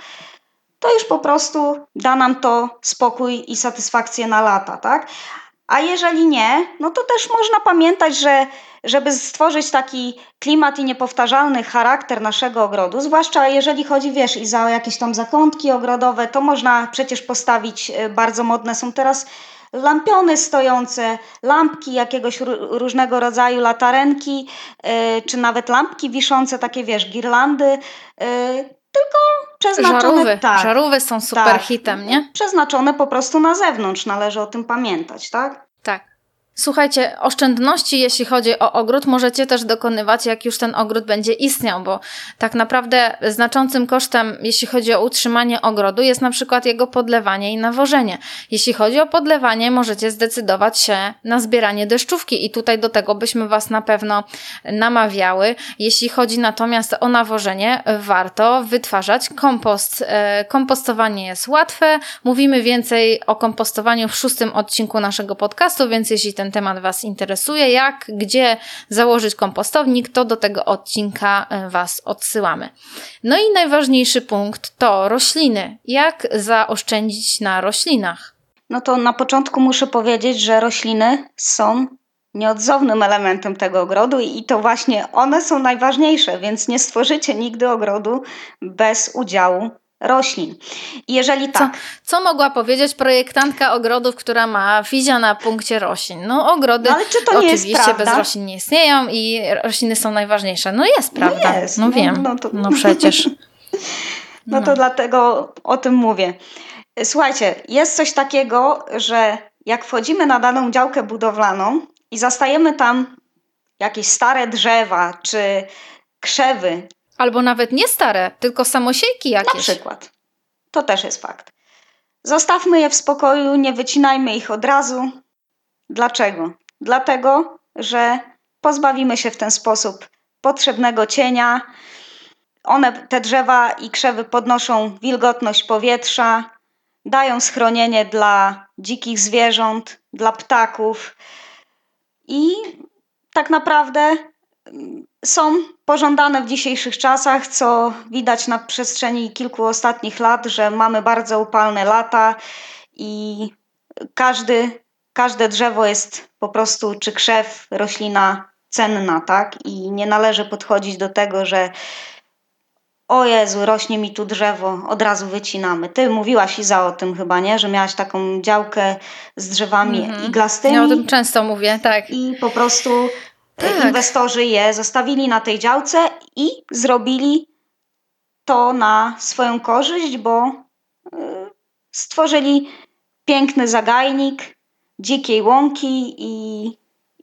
to już po prostu da nam to spokój i satysfakcję na lata, tak? A jeżeli nie, no to też można pamiętać, że żeby stworzyć taki klimat i niepowtarzalny charakter naszego ogrodu, zwłaszcza jeżeli chodzi, wiesz, i za jakieś tam zakątki ogrodowe, to można przecież postawić, y, bardzo modne są teraz lampiony stojące, lampki jakiegoś ró- różnego rodzaju, latarenki, y, czy nawet lampki wiszące, takie wiesz, girlandy, y, tylko Żarówy, tak, żarówy są super tak. hitem, nie? przeznaczone po prostu na zewnątrz, należy o tym pamiętać, tak? Słuchajcie, oszczędności, jeśli chodzi o ogród, możecie też dokonywać, jak już ten ogród będzie istniał, bo tak naprawdę znaczącym kosztem, jeśli chodzi o utrzymanie ogrodu, jest na przykład jego podlewanie i nawożenie. Jeśli chodzi o podlewanie, możecie zdecydować się na zbieranie deszczówki i tutaj do tego byśmy Was na pewno namawiały. Jeśli chodzi natomiast o nawożenie, warto wytwarzać kompost. E, Kompostowanie jest łatwe. Mówimy więcej o kompostowaniu w szóstym odcinku naszego podcastu, więc jeśli ten temat Was interesuje, jak, gdzie założyć kompostownik, to do tego odcinka e, Was odsyłamy. No i najważniejszy punkt to rośliny. Jak zaoszczędzić na roślinach? No to na początku muszę powiedzieć, że rośliny są nieodzownym elementem tego ogrodu i to właśnie one są najważniejsze, więc nie stworzycie nigdy ogrodu bez udziału roślin. Jeżeli tak. Co, co mogła powiedzieć projektantka ogrodów, która ma fizja na punkcie roślin? No ogrody no, ale czy to oczywiście bez roślin nie istnieją i rośliny są najważniejsze. No jest no prawda. No, jest. no, no wiem. No, to... no przecież. no to dlatego o tym mówię. Słuchajcie, jest coś takiego, że jak wchodzimy na daną działkę budowlaną i zastajemy tam jakieś stare drzewa czy krzewy. Albo nawet nie stare, tylko samosiejki jakieś. Na przykład. To też jest fakt. Zostawmy je w spokoju, nie wycinajmy ich od razu. Dlaczego? Dlatego, że pozbawimy się w ten sposób potrzebnego cienia. One, te drzewa i krzewy podnoszą wilgotność powietrza, dają schronienie dla dzikich zwierząt, dla ptaków i tak naprawdę są pożądane w dzisiejszych czasach, co widać na przestrzeni kilku ostatnich lat, że mamy bardzo upalne lata i każdy, każde drzewo jest po prostu, czy krzew, roślina cenna, tak? I nie należy podchodzić do tego, że o Jezu, rośnie mi tu drzewo, od razu wycinamy. Ty mówiłaś Iza o tym chyba, nie? Że miałaś taką działkę z drzewami mm-hmm. iglastymi. Ja o tym często mówię, tak. I po prostu tak. inwestorzy je zostawili na tej działce i zrobili to na swoją korzyść, bo e, stworzyli piękny zagajnik dzikiej łąki i,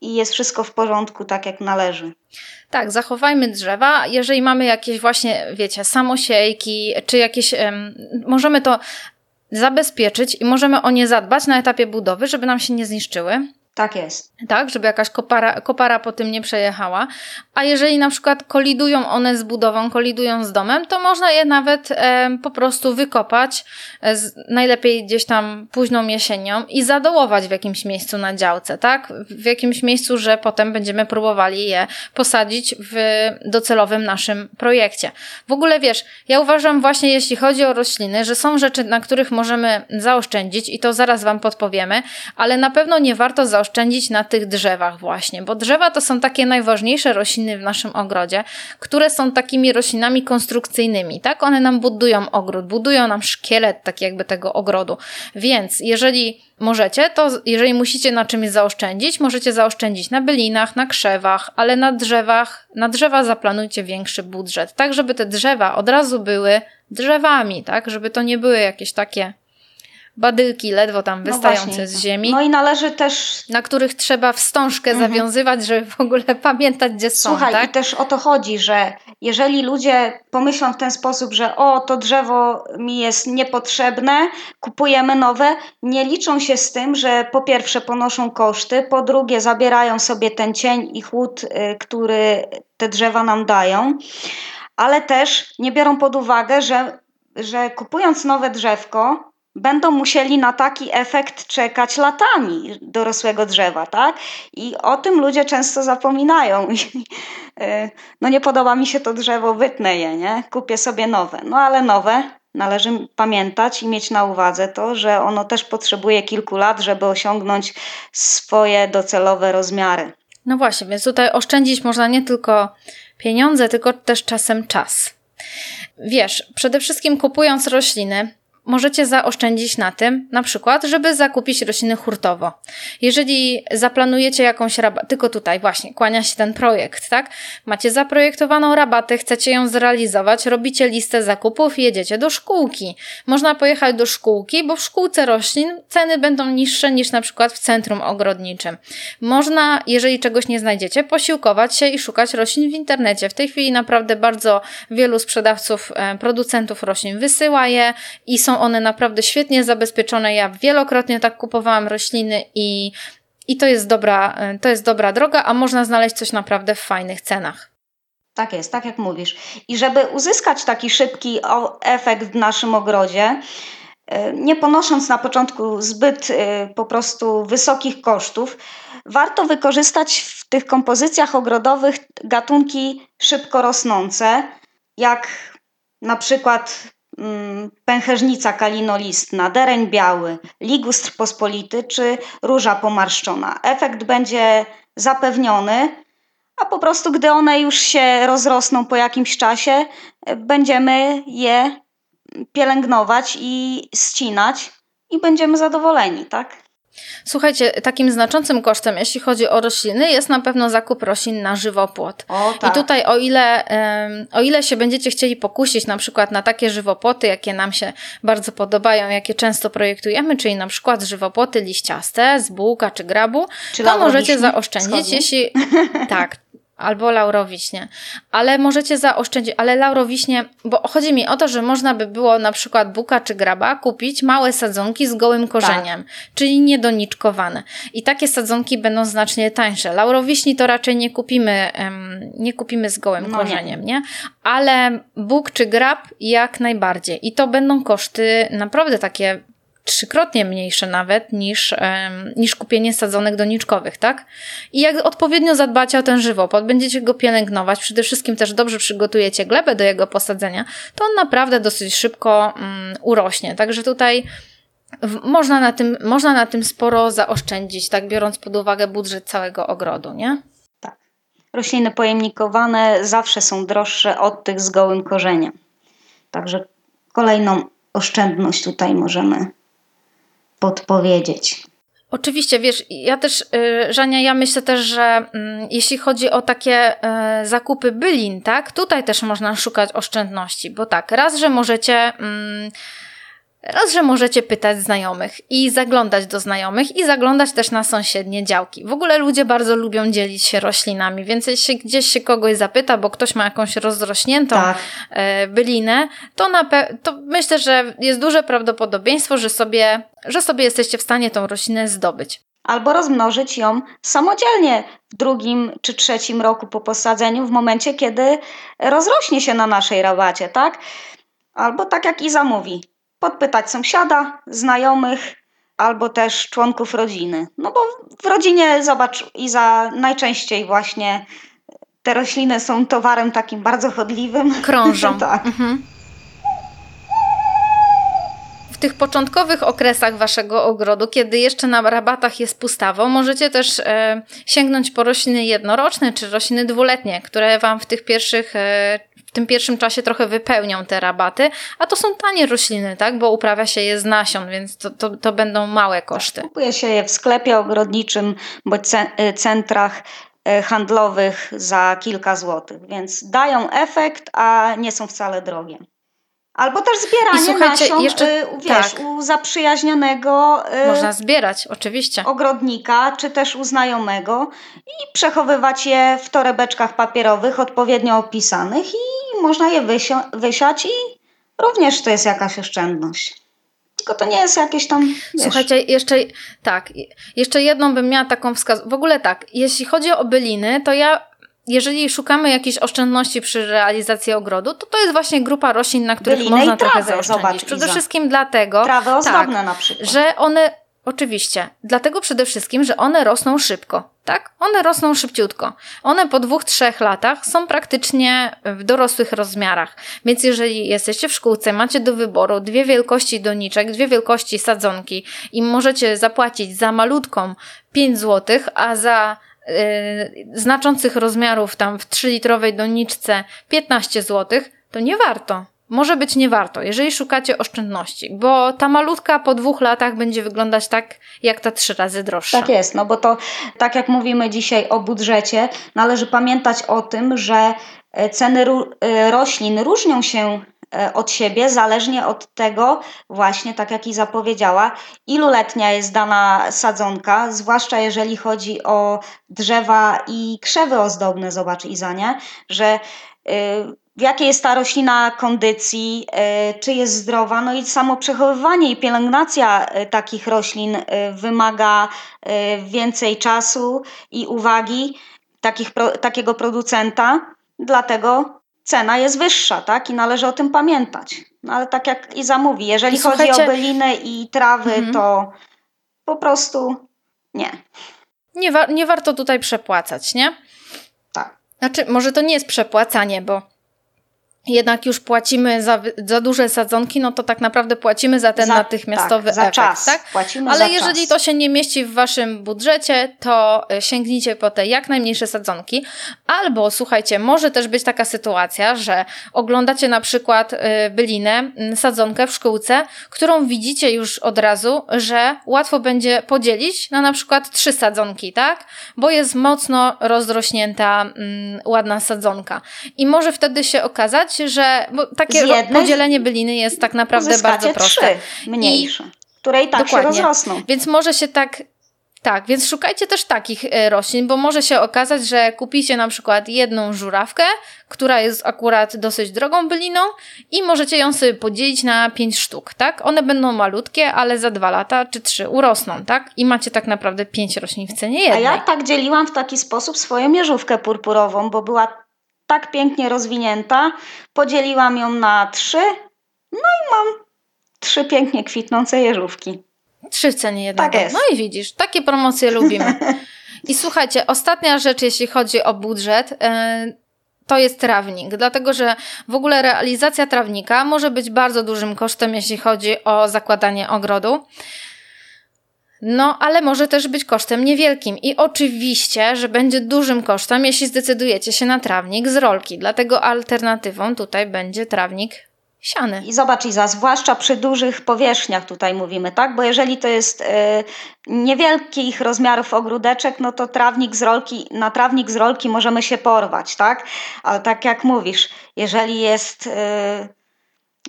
i jest wszystko w porządku tak jak należy. Tak, zachowajmy drzewa. Jeżeli mamy jakieś właśnie, wiecie, samosiejki, czy jakieś, um, możemy to zabezpieczyć i możemy o nie zadbać na etapie budowy, żeby nam się nie zniszczyły. Tak jest. Tak, żeby jakaś kopara, kopara po tym nie przejechała. A jeżeli na przykład kolidują one z budową, kolidują z domem, to można je nawet e, po prostu wykopać, e, z, najlepiej gdzieś tam późną jesienią i zadołować w jakimś miejscu na działce, tak? W jakimś miejscu, że potem będziemy próbowali je posadzić w docelowym naszym projekcie. W ogóle wiesz, ja uważam właśnie, jeśli chodzi o rośliny, że są rzeczy, na których możemy zaoszczędzić i to zaraz Wam podpowiemy, ale na pewno nie warto zaoszczędzić zaoszczędzić na tych drzewach właśnie, bo drzewa to są takie najważniejsze rośliny w naszym ogrodzie, które są takimi roślinami konstrukcyjnymi, tak? One nam budują ogród, budują nam szkielet tak jakby tego ogrodu. Więc jeżeli możecie, to jeżeli musicie na czymś zaoszczędzić, możecie zaoszczędzić na bylinach, na krzewach, ale na drzewach, na drzewa zaplanujcie większy budżet, tak żeby te drzewa od razu były drzewami, tak? Żeby to nie były jakieś takie badylki ledwo tam wystające no z ziemi. No i należy też... Na których trzeba wstążkę mhm. zawiązywać, żeby w ogóle pamiętać, gdzie są. Słuchaj, tak? i też o to chodzi, że jeżeli ludzie pomyślą w ten sposób, że o, to drzewo mi jest niepotrzebne, kupujemy nowe, nie liczą się z tym, że po pierwsze ponoszą koszty, po drugie zabierają sobie ten cień i chłód, y, który te drzewa nam dają, ale też nie biorą pod uwagę, że, że kupując nowe drzewko, będą musieli na taki efekt czekać latami dorosłego drzewa, tak? I o tym ludzie często zapominają. E, no nie podoba mi się to drzewo, wytnę je, nie? Kupię sobie nowe. No ale nowe należy pamiętać i mieć na uwadze to, że ono też potrzebuje kilku lat, żeby osiągnąć swoje docelowe rozmiary. No właśnie, więc tutaj oszczędzić można nie tylko pieniądze, tylko też czasem czas. Wiesz, przede wszystkim kupując rośliny, możecie zaoszczędzić na tym, na przykład, żeby zakupić rośliny hurtowo. Jeżeli zaplanujecie jakąś rabatę, tylko tutaj właśnie kłania się ten projekt, tak? Macie zaprojektowaną rabatę, chcecie ją zrealizować, robicie listę zakupów i jedziecie do szkółki. Można pojechać do szkółki, bo w szkółce roślin ceny będą niższe niż na przykład w centrum ogrodniczym. Można, jeżeli czegoś nie znajdziecie, posiłkować się i szukać roślin w internecie. W tej chwili naprawdę bardzo wielu sprzedawców, e, producentów roślin wysyła je i są one naprawdę świetnie zabezpieczone. Ja wielokrotnie tak kupowałam rośliny i, i to, jest dobra, to jest dobra droga, a można znaleźć coś naprawdę w fajnych cenach. Tak jest, tak jak mówisz. I żeby uzyskać taki szybki efekt w naszym ogrodzie, nie ponosząc na początku zbyt po prostu wysokich kosztów, warto wykorzystać w tych kompozycjach ogrodowych gatunki szybko rosnące, jak na przykład pęchernica kalinolistna, dereń biały, ligustr pospolity czy róża pomarszczona. Efekt będzie zapewniony, a po prostu gdy one już się rozrosną po jakimś czasie, będziemy je pielęgnować i ścinać i będziemy zadowoleni, tak? Słuchajcie, takim znaczącym kosztem, jeśli chodzi o rośliny, jest na pewno zakup roślin na żywopłot. O, tak. I tutaj, o ile, o ile się będziecie chcieli pokusić na przykład na takie żywopłoty, jakie nam się bardzo podobają, jakie często projektujemy, czyli na przykład żywopłoty liściaste z bułka czy grabu, czy to możecie zaoszczędzić, jeśli. Tak, albo laurowiśnie. Ale możecie zaoszczędzić, ale laurowiśnie, bo chodzi mi o to, że można by było na przykład buka czy graba kupić małe sadzonki z gołym korzeniem, tak. czyli niedoniczkowane. I takie sadzonki będą znacznie tańsze. Laurowiśni to raczej nie kupimy, um, nie kupimy z gołym no korzeniem, nie. nie? Ale buk czy grab jak najbardziej. I to będą koszty naprawdę takie trzykrotnie mniejsze nawet niż, niż kupienie sadzonek doniczkowych, tak? I jak odpowiednio zadbacie o ten żywopłot, będziecie go pielęgnować, przede wszystkim też dobrze przygotujecie glebę do jego posadzenia, to on naprawdę dosyć szybko um, urośnie. Także tutaj można na, tym, można na tym sporo zaoszczędzić, tak biorąc pod uwagę budżet całego ogrodu, nie? Tak. Rośliny pojemnikowane zawsze są droższe od tych z gołym korzeniem. Także kolejną oszczędność tutaj możemy podpowiedzieć. Oczywiście, wiesz, ja też, y, Żania, ja myślę też, że mm, jeśli chodzi o takie y, zakupy bylin, tak, tutaj też można szukać oszczędności, bo tak, raz, że możecie mm, Raz, że możecie pytać znajomych i zaglądać do znajomych i zaglądać też na sąsiednie działki. W ogóle ludzie bardzo lubią dzielić się roślinami, więc jeśli gdzieś się kogoś zapyta, bo ktoś ma jakąś rozrośniętą tak. E, bylinę, to, na to myślę, że jest duże prawdopodobieństwo, że sobie, że sobie jesteście w stanie tą roślinę zdobyć. Albo rozmnożyć ją samodzielnie w drugim czy trzecim roku po posadzeniu, w momencie, kiedy rozrośnie się na naszej rabacie, tak? Albo tak jak Iza mówi, podpytać sąsiada, znajomych albo też członków rodziny. No bo w rodzinie, zobacz, i za najczęściej właśnie te rośliny są towarem takim bardzo chodliwym. Krążą. tak. Mhm. W tych początkowych okresach waszego ogrodu, kiedy jeszcze na rabatach jest pustawo, możecie też e, sięgnąć po rośliny jednoroczne czy rośliny dwuletnie, które wam w tych pierwszych e, tym pierwszym czasie trochę wypełnią te rabaty, a to są tanie rośliny, tak? Bo uprawia się je z nasion, więc to, to, to będą małe koszty. Kupuje się je w sklepie ogrodniczym bądź y, centrach y, handlowych za kilka złotych, więc dają efekt, a nie są wcale drogie. Albo też zbieranie nasion, jeszcze, y, wiesz, tak. u zaprzyjaźnionego Można zbierać, oczywiście. ogrodnika, czy też u znajomego i przechowywać je w torebeczkach papierowych odpowiednio opisanych i można je wysiać i również to jest jakaś oszczędność. Tylko to nie jest jakieś tam. Wiesz. Słuchajcie, jeszcze tak, jeszcze jedną bym miała taką wskazówkę. W ogóle tak, jeśli chodzi o byliny, to ja jeżeli szukamy jakiejś oszczędności przy realizacji ogrodu, to to jest właśnie grupa roślin, na których można trochę zaoszczędzić. Zobacz, Przede Iza. wszystkim dlatego, trawy ozdobne tak, na przykład. że one Oczywiście. Dlatego przede wszystkim, że one rosną szybko. Tak? One rosną szybciutko. One po dwóch, trzech latach są praktycznie w dorosłych rozmiarach. Więc jeżeli jesteście w szkółce, macie do wyboru dwie wielkości doniczek, dwie wielkości sadzonki i możecie zapłacić za malutką 5 zł, a za znaczących rozmiarów tam w 3-litrowej doniczce 15 zł, to nie warto może być nie warto, jeżeli szukacie oszczędności, bo ta malutka po dwóch latach będzie wyglądać tak, jak ta trzy razy droższa. Tak jest, no bo to tak jak mówimy dzisiaj o budżecie, należy pamiętać o tym, że e, ceny e, roślin różnią się od siebie, zależnie od tego, właśnie tak jak i zapowiedziała, iluletnia jest dana sadzonka, zwłaszcza jeżeli chodzi o drzewa i krzewy ozdobne, zobacz Izania, że w jakiej jest ta roślina kondycji, e, czy jest zdrowa. No i samo przechowywanie i pielęgnacja e, takich roślin e, wymaga więcej czasu i uwagi takich, takiego producenta. Dlatego cena jest wyższa, tak? I należy o tym pamiętać. No ale tak jak Iza mówi, jeżeli I chodzi słuchajcie- o byliny i trawy, Mhm. to po prostu nie. Nie, wa- nie warto tutaj przepłacać, nie? Tak. Znaczy, może to nie jest przepłacanie, bo jednak już płacimy za, za duże sadzonki, no to tak naprawdę płacimy za ten Za- natychmiastowy tak, za efekt, czas. tak? Płacimy Ale za jeżeli czas. to się nie mieści w waszym budżecie, to y, sięgnijcie po te jak najmniejsze sadzonki. Albo słuchajcie, może też być taka sytuacja, że oglądacie na przykład y, bylinę, sadzonkę w szkółce, którą widzicie już od razu, że łatwo będzie podzielić na na przykład trzy sadzonki, tak? Bo jest mocno rozrośnięta, mm, ładna sadzonka. I może wtedy się okazać, że bo takie jednej podzielenie byliny jest tak naprawdę bardzo proste. trzy mniejsze, które i tak Dokładnie. się rozrosną. Więc może się tak. Tak, więc szukajcie też takich e, roślin, bo może się okazać, że kupicie na przykład jedną żurawkę, która jest akurat dosyć drogą byliną i możecie ją sobie podzielić na pięć sztuk, tak? One będą malutkie, ale za dwa lata czy trzy urosną, tak? I macie tak naprawdę pięć roślin w cenie A jednej. ja tak dzieliłam w taki sposób swoją mierzówkę purpurową, bo była tak pięknie rozwinięta. Podzieliłam ją na trzy, no i mam trzy pięknie kwitnące jeżówki. Trzy w cenie jednego. Tak jest. No i widzisz, takie promocje lubimy. I słuchajcie, ostatnia rzecz, jeśli chodzi o budżet, e, to jest trawnik, dlatego że w ogóle realizacja trawnika może być bardzo dużym kosztem, jeśli chodzi o zakładanie ogrodu. No, ale może też być kosztem niewielkim. I oczywiście, że będzie dużym kosztem, jeśli zdecydujecie się na trawnik z rolki. Dlatego alternatywą tutaj będzie trawnik siany. I zobacz Iza, zwłaszcza przy dużych powierzchniach tutaj mówimy, tak? Bo jeżeli to jest e, niewielkich rozmiarów ogródeczek, no to trawnik z rolki, na trawnik z rolki możemy się porwać, tak? Ale tak jak mówisz, jeżeli jest e,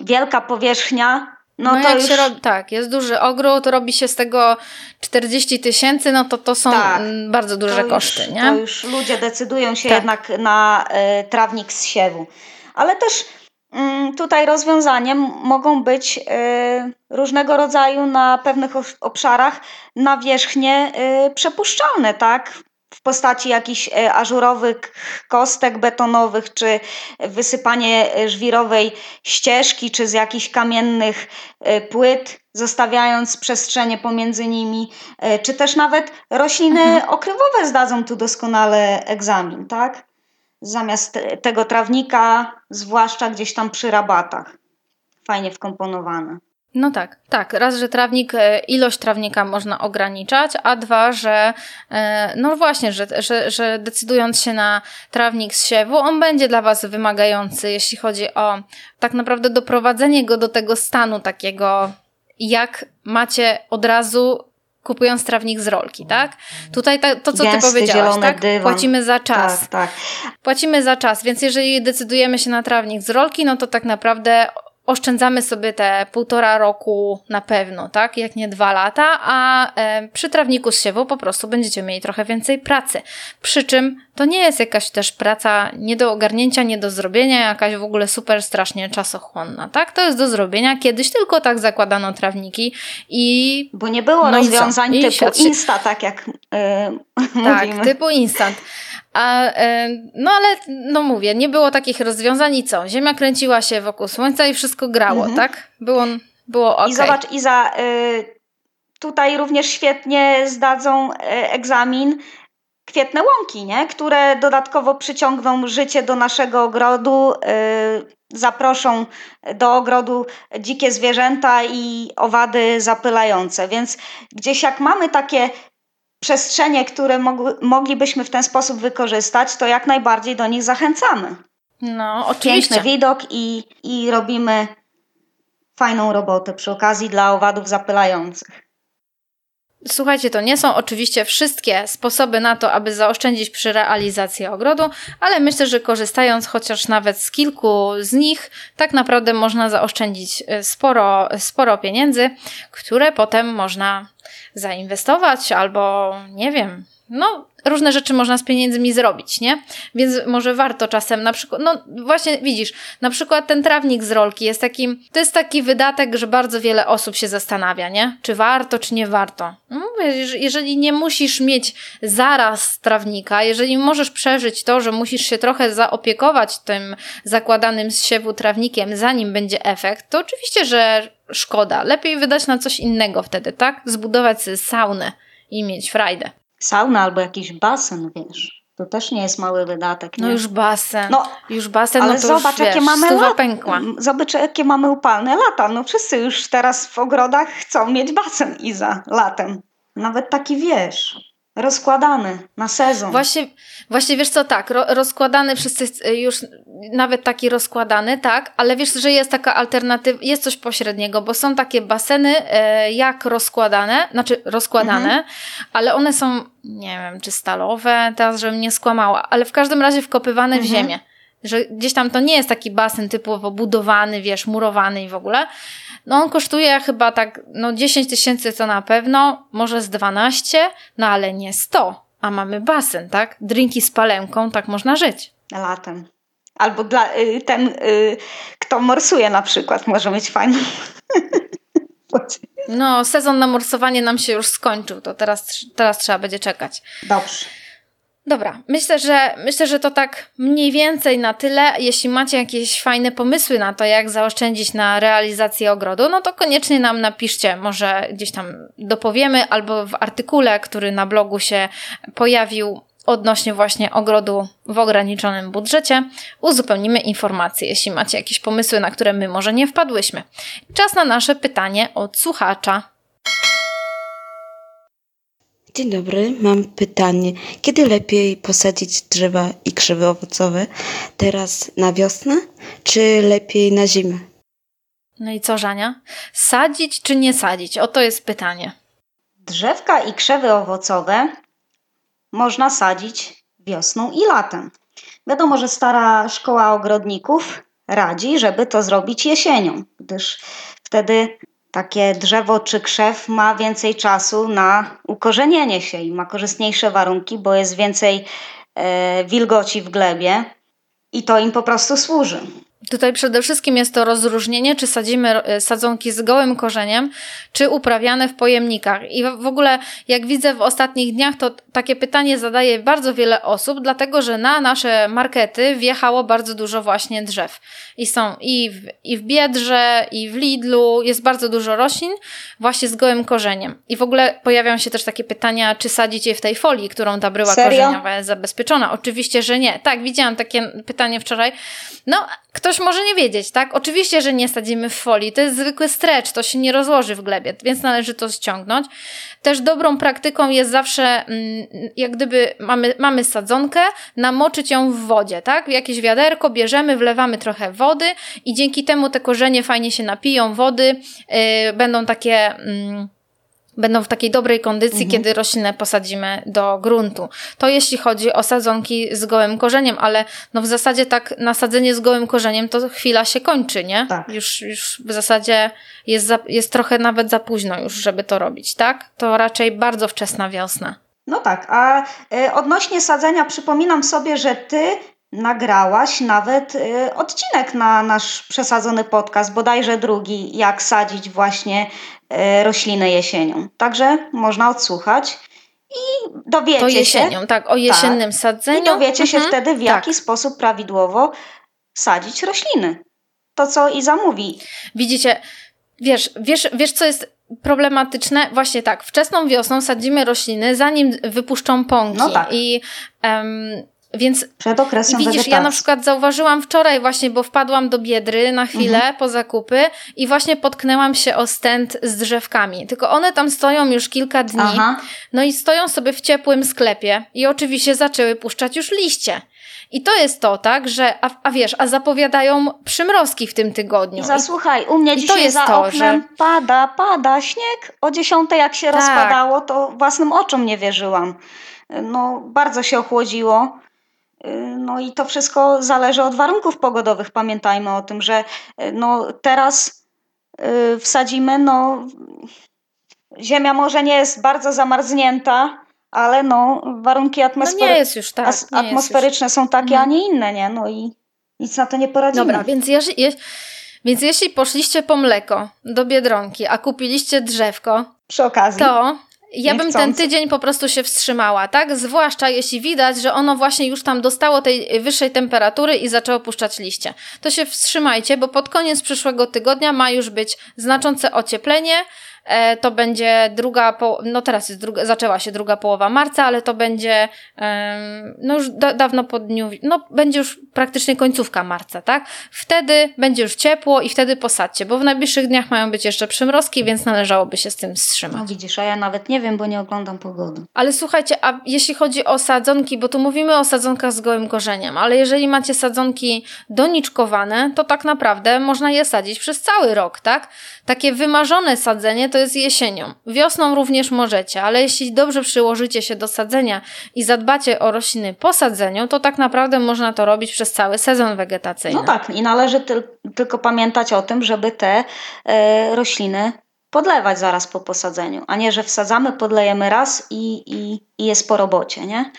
wielka powierzchnia, no, No, to jak już... się robi, tak, jest duży ogród, robi się z tego 40 tysięcy, no to to są Tak. bardzo duże już, koszty, nie? To już ludzie decydują się Tak. jednak na e, trawnik z siewu. Ale też mm, tutaj rozwiązaniem mogą być e, różnego rodzaju na pewnych obszarach nawierzchnie e, przepuszczalne, tak? W postaci jakichś e, ażurowych kostek betonowych, czy wysypanie e, żwirowej ścieżki, czy z jakichś kamiennych e, płyt, zostawiając przestrzenie pomiędzy nimi, czy też nawet rośliny Mhm. okrywowe zdadzą tu doskonale egzamin, tak? Zamiast te- tego trawnika, zwłaszcza gdzieś tam przy rabatach. Fajnie wkomponowane. No tak, tak. Raz, że trawnik, e, ilość trawnika można ograniczać, a dwa, że e, no właśnie, że, że, że decydując się na trawnik z siewu, on będzie dla Was wymagający, jeśli chodzi o tak naprawdę doprowadzenie go do tego stanu takiego, jak macie od razu kupując trawnik z rolki, tak? Tutaj ta, to, co Ty Gęsty, powiedziałaś, zielony tak? dywan. Płacimy za czas. Tak, tak. Płacimy za czas, więc jeżeli decydujemy się na trawnik z rolki, no to tak naprawdę oszczędzamy sobie te półtora roku na pewno, tak? Jak nie dwa lata, a e, przy trawniku z siewu po prostu będziecie mieli trochę więcej pracy. Przy czym to nie jest jakaś też praca nie do ogarnięcia, nie do zrobienia, jakaś w ogóle super strasznie czasochłonna, tak? To jest do zrobienia. Kiedyś tylko tak zakładano trawniki i Bo nie było No rozwiązań typu się- Insta, tak jak yy, Tak, mówimy. typu instant. A, e, no ale, no mówię, nie było takich rozwiązań i co? Ziemia kręciła się wokół Słońca i wszystko grało, Mhm. tak? Było, było ok. I zobacz, Iza, y, tutaj również świetnie zdadzą y, egzamin kwietne łąki, nie? które dodatkowo przyciągną życie do naszego ogrodu, y, zaproszą do ogrodu dzikie zwierzęta i owady zapylające. Więc gdzieś jak mamy takie przestrzenie, które moglibyśmy w ten sposób wykorzystać, to jak najbardziej do nich zachęcamy. No, oczywiście. Piękny widok i, i robimy fajną robotę przy okazji dla owadów zapylających. Słuchajcie, to nie są oczywiście wszystkie sposoby na to, aby zaoszczędzić przy realizacji ogrodu, ale myślę, że korzystając chociaż nawet z kilku z nich, tak naprawdę można zaoszczędzić e, sporo, sporo pieniędzy, które potem można zainwestować albo, nie wiem, no, różne rzeczy można z pieniędzmi zrobić, nie? Więc może warto czasem na przykład, no właśnie widzisz, na przykład ten trawnik z rolki jest takim, to jest taki wydatek, że bardzo wiele osób się zastanawia, nie? Czy warto, czy nie warto. No, jeżeli nie musisz mieć zaraz trawnika, jeżeli możesz przeżyć to, że musisz się trochę zaopiekować tym zakładanym z siewu trawnikiem, zanim będzie efekt, to oczywiście, że szkoda. Lepiej wydać na coś innego wtedy, tak? Zbudować saunę i mieć frajdę sauna albo jakiś basen, wiesz. To też nie jest mały wydatek. No nie? No już basen. No, już basen, ale no to zobacz, już, jakie wiesz, mamy lata. pękła. Zobacz, jakie mamy upalne lata. No wszyscy już teraz w ogrodach chcą mieć basen Iza latem. Nawet taki, wiesz, rozkładany na sezon. Właśnie, właśnie wiesz co, tak, ro, rozkładany wszyscy już, nawet taki rozkładany, tak, ale wiesz, że jest taka alternatywa, jest coś pośredniego, bo są takie baseny e, jak rozkładane, znaczy rozkładane, mhm. ale one są, nie wiem, czy stalowe, teraz żebym nie skłamała, ale w każdym razie wkopywane mhm. w ziemię. Że gdzieś tam to nie jest taki basen typowo budowany, wiesz, murowany i w ogóle, no on kosztuje chyba tak, no 10 tysięcy to na pewno, może z 12, no ale nie 100, a mamy basen, tak? Drinki z palemką, tak można żyć. Latem. Albo dla, y, ten, y, kto morsuje na przykład, może mieć fajną. no, sezon na morsowanie nam się już skończył, to teraz, teraz trzeba będzie czekać. Dobrze. Dobra, myślę że, myślę, że to tak mniej więcej na tyle. Jeśli macie jakieś fajne pomysły na to, jak zaoszczędzić na realizację ogrodu, no to koniecznie nam napiszcie. Może gdzieś tam dopowiemy, albo w artykule, który na blogu się pojawił odnośnie właśnie ogrodu w ograniczonym budżecie, uzupełnimy informacje, jeśli macie jakieś pomysły, na które my może nie wpadłyśmy. Czas na nasze pytanie od słuchacza. Dzień dobry, mam pytanie. Kiedy lepiej posadzić drzewa i krzewy owocowe? Teraz na wiosnę, czy lepiej na zimę? No i co, Żania? Sadzić czy nie sadzić? Oto jest pytanie. Drzewka i krzewy owocowe można sadzić wiosną i latem. Wiadomo, że stara szkoła ogrodników radzi, żeby to zrobić jesienią, gdyż wtedy takie drzewo czy krzew ma więcej czasu na ukorzenienie się i ma korzystniejsze warunki, bo jest więcej e, wilgoci w glebie i to im po prostu służy. Tutaj przede wszystkim jest to rozróżnienie, czy sadzimy e, sadzonki z gołym korzeniem, czy uprawiane w pojemnikach. I w ogóle, jak widzę w ostatnich dniach, to takie pytanie zadaje bardzo wiele osób, dlatego że na nasze markety wjechało bardzo dużo właśnie drzew. I są i w, i w Biedrze, i w Lidlu, jest bardzo dużo roślin właśnie z gołym korzeniem. I w ogóle pojawiają się też takie pytania, czy sadzić je w tej folii, którą ta bryła Serio? korzeniowa jest zabezpieczona. Oczywiście, że nie. Tak, widziałam takie pytanie wczoraj. No, ktoś może nie wiedzieć, tak? Oczywiście, że nie sadzimy w folii. To jest zwykły stretch, to się nie rozłoży w glebie, więc należy to ściągnąć. Też dobrą praktyką jest zawsze, mm, jak gdyby mamy, mamy sadzonkę, namoczyć ją w wodzie, tak? Jakieś wiaderko bierzemy, wlewamy trochę wody i dzięki temu te korzenie fajnie się napiją wody, yy, będą takie... Yy, będą w takiej dobrej kondycji, mhm. kiedy roślinę posadzimy do gruntu. To jeśli chodzi o sadzonki z gołym korzeniem, ale no w zasadzie tak nasadzenie z gołym korzeniem to chwila się kończy, nie? Tak. Już, już w zasadzie jest, za, jest trochę nawet za późno już, żeby to robić, tak? To raczej bardzo wczesna wiosna. No tak, a y, odnośnie sadzenia przypominam sobie, że ty nagrałaś nawet y, odcinek na nasz przesadzony podcast, bodajże drugi, jak sadzić właśnie y, rośliny jesienią. Także można odsłuchać i dowiecie to jesienią, się. tak, o jesiennym tak, sadzeniu. I dowiecie się mhm, wtedy, w jaki tak. sposób prawidłowo sadzić rośliny. To, co i zamówi. Widzicie, wiesz, wiesz, wiesz, co jest problematyczne? Właśnie tak, wczesną wiosną sadzimy rośliny, zanim wypuszczą pąki. No tak. I um, więc Przed okresem widzisz, wegetacji. ja na przykład zauważyłam wczoraj właśnie, bo wpadłam do Biedry na chwilę mhm. po zakupy i właśnie potknęłam się o stent z drzewkami. Tylko one tam stoją już kilka dni. Aha. No i stoją sobie w ciepłym sklepie i oczywiście zaczęły puszczać już liście. I to jest to, tak, że, a, a wiesz, a zapowiadają przymrozki w tym tygodniu. Zasłuchaj, u mnie I dzisiaj to jest za to, oknem że... pada, pada śnieg. O dziesiątej jak się tak. rozpadało, to własnym oczom nie wierzyłam. No, bardzo się ochłodziło. No i to wszystko zależy od warunków pogodowych. Pamiętajmy o tym, że no teraz y, wsadzimy, no ziemia może nie jest bardzo zamarznięta, ale no warunki No jest już tak. as- atmosferyczne są takie, Mhm. a nie inne, nie? No i nic na to nie poradzimy. Dobra, więc, jeż- je- więc jeśli poszliście po mleko do Biedronki, a kupiliście drzewko, Przy okazji. to ja bym ten tydzień po prostu się wstrzymała, tak? Zwłaszcza jeśli widać, że ono właśnie już tam dostało tej wyższej temperatury i zaczęło puszczać liście. To się wstrzymajcie, bo pod koniec przyszłego tygodnia ma już być znaczące ocieplenie. E, To będzie druga, po... no teraz jest druga, zaczęła się druga połowa marca, ale to będzie no już da, dawno po dniu, no będzie już praktycznie końcówka marca, tak? Wtedy będzie już ciepło i wtedy posadźcie, bo w najbliższych dniach mają być jeszcze przymrozki, więc należałoby się z tym wstrzymać. No widzisz, a ja nawet nie wiem, bo nie oglądam pogody. Ale słuchajcie, a jeśli chodzi o sadzonki, bo tu mówimy o sadzonkach z gołym korzeniem, ale jeżeli macie sadzonki doniczkowane, to tak naprawdę można je sadzić przez cały rok, tak? Takie wymarzone sadzenie to jest jesienią. Wiosną również możecie, ale jeśli dobrze przyłożycie się do sadzenia i zadbacie o rośliny po sadzeniu, to tak naprawdę można to robić przez cały sezon wegetacyjny. No tak, i należy tyl- tylko pamiętać o tym, żeby te e, rośliny podlewać zaraz po posadzeniu, a nie, że wsadzamy, podlejemy raz i, i, i jest po robocie, nie?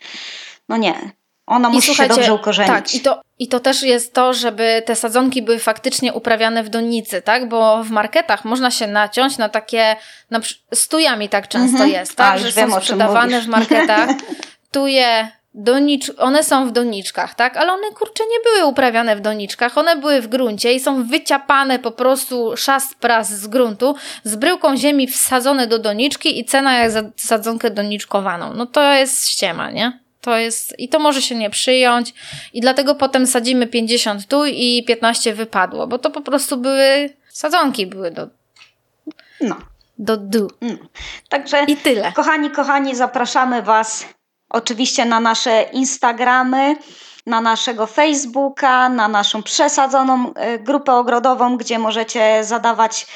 No nie. Ona I musi się dobrze ukorzenić. Tak, i to, i to też jest to, żeby te sadzonki były faktycznie uprawiane w donicy, tak? Bo w marketach można się naciąć na takie, na, z tujami tak często Mhm. jest, tak? A, już że wiem, są sprzedawane w marketach tuje donicz, one są w doniczkach, tak? Ale one kurczę nie były uprawiane w doniczkach, one były w gruncie i są wyciapane po prostu szast pras z gruntu, z bryłką ziemi wsadzone do doniczki i cena jak za sadzonkę doniczkowaną. No to jest ściema, nie? To jest, i to może się nie przyjąć, i dlatego potem sadzimy 50 tu i 15 wypadło, bo to po prostu były sadzonki, były do, No. do du. no. Także I tyle. Kochani, kochani, zapraszamy Was oczywiście na nasze Instagramy, na naszego Facebooka, na naszą przesadzoną e, grupę ogrodową, gdzie możecie zadawać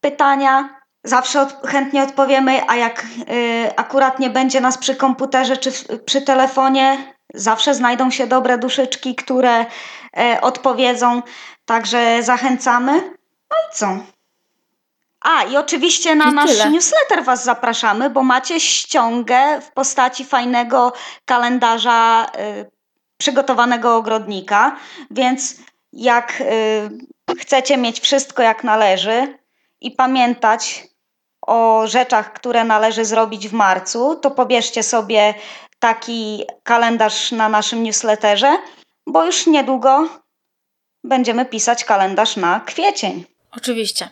pytania. Zawsze od, chętnie odpowiemy, a jak y, akurat nie będzie nas przy komputerze czy w, przy telefonie, zawsze znajdą się dobre duszyczki, które e, odpowiedzą. Także zachęcamy. No i co? A, i oczywiście na I nasz tyle. newsletter Was zapraszamy, bo macie ściągę w postaci fajnego kalendarza y, przygotowanego ogrodnika, więc jak y, chcecie mieć wszystko jak należy i pamiętać o rzeczach, które należy zrobić w marcu, to pobierzcie sobie taki kalendarz na naszym newsletterze, bo już niedługo będziemy pisać kalendarz na kwiecień. Oczywiście.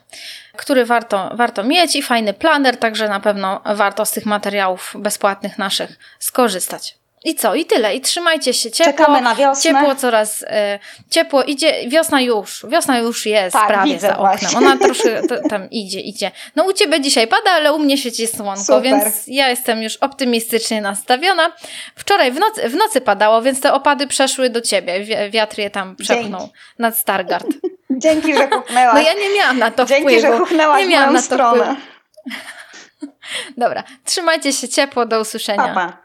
Który warto, warto mieć i fajny planer, także na pewno warto z tych materiałów bezpłatnych naszych skorzystać. I co? I tyle. I trzymajcie się ciepło. Czekamy na wiosnę. Ciepło coraz e, ciepło idzie. Wiosna już. Wiosna już jest Tak, prawie za oknem. właśnie. Ona troszkę tam idzie, idzie. No u ciebie dzisiaj pada, ale u mnie świeci słonko, Super. więc ja jestem już optymistycznie nastawiona. Wczoraj w nocy, w nocy padało, więc te opady przeszły do ciebie. Wi- Wiatr je tam przepchnął Dzięki. nad Stargard. Dzięki, że kuchnęłaś. No ja nie miałam na to Dzięki, wpływu. że kuchnęłaś nie miałam na to stronę. wpływu. Dobra, trzymajcie się ciepło, do usłyszenia. Pa, pa.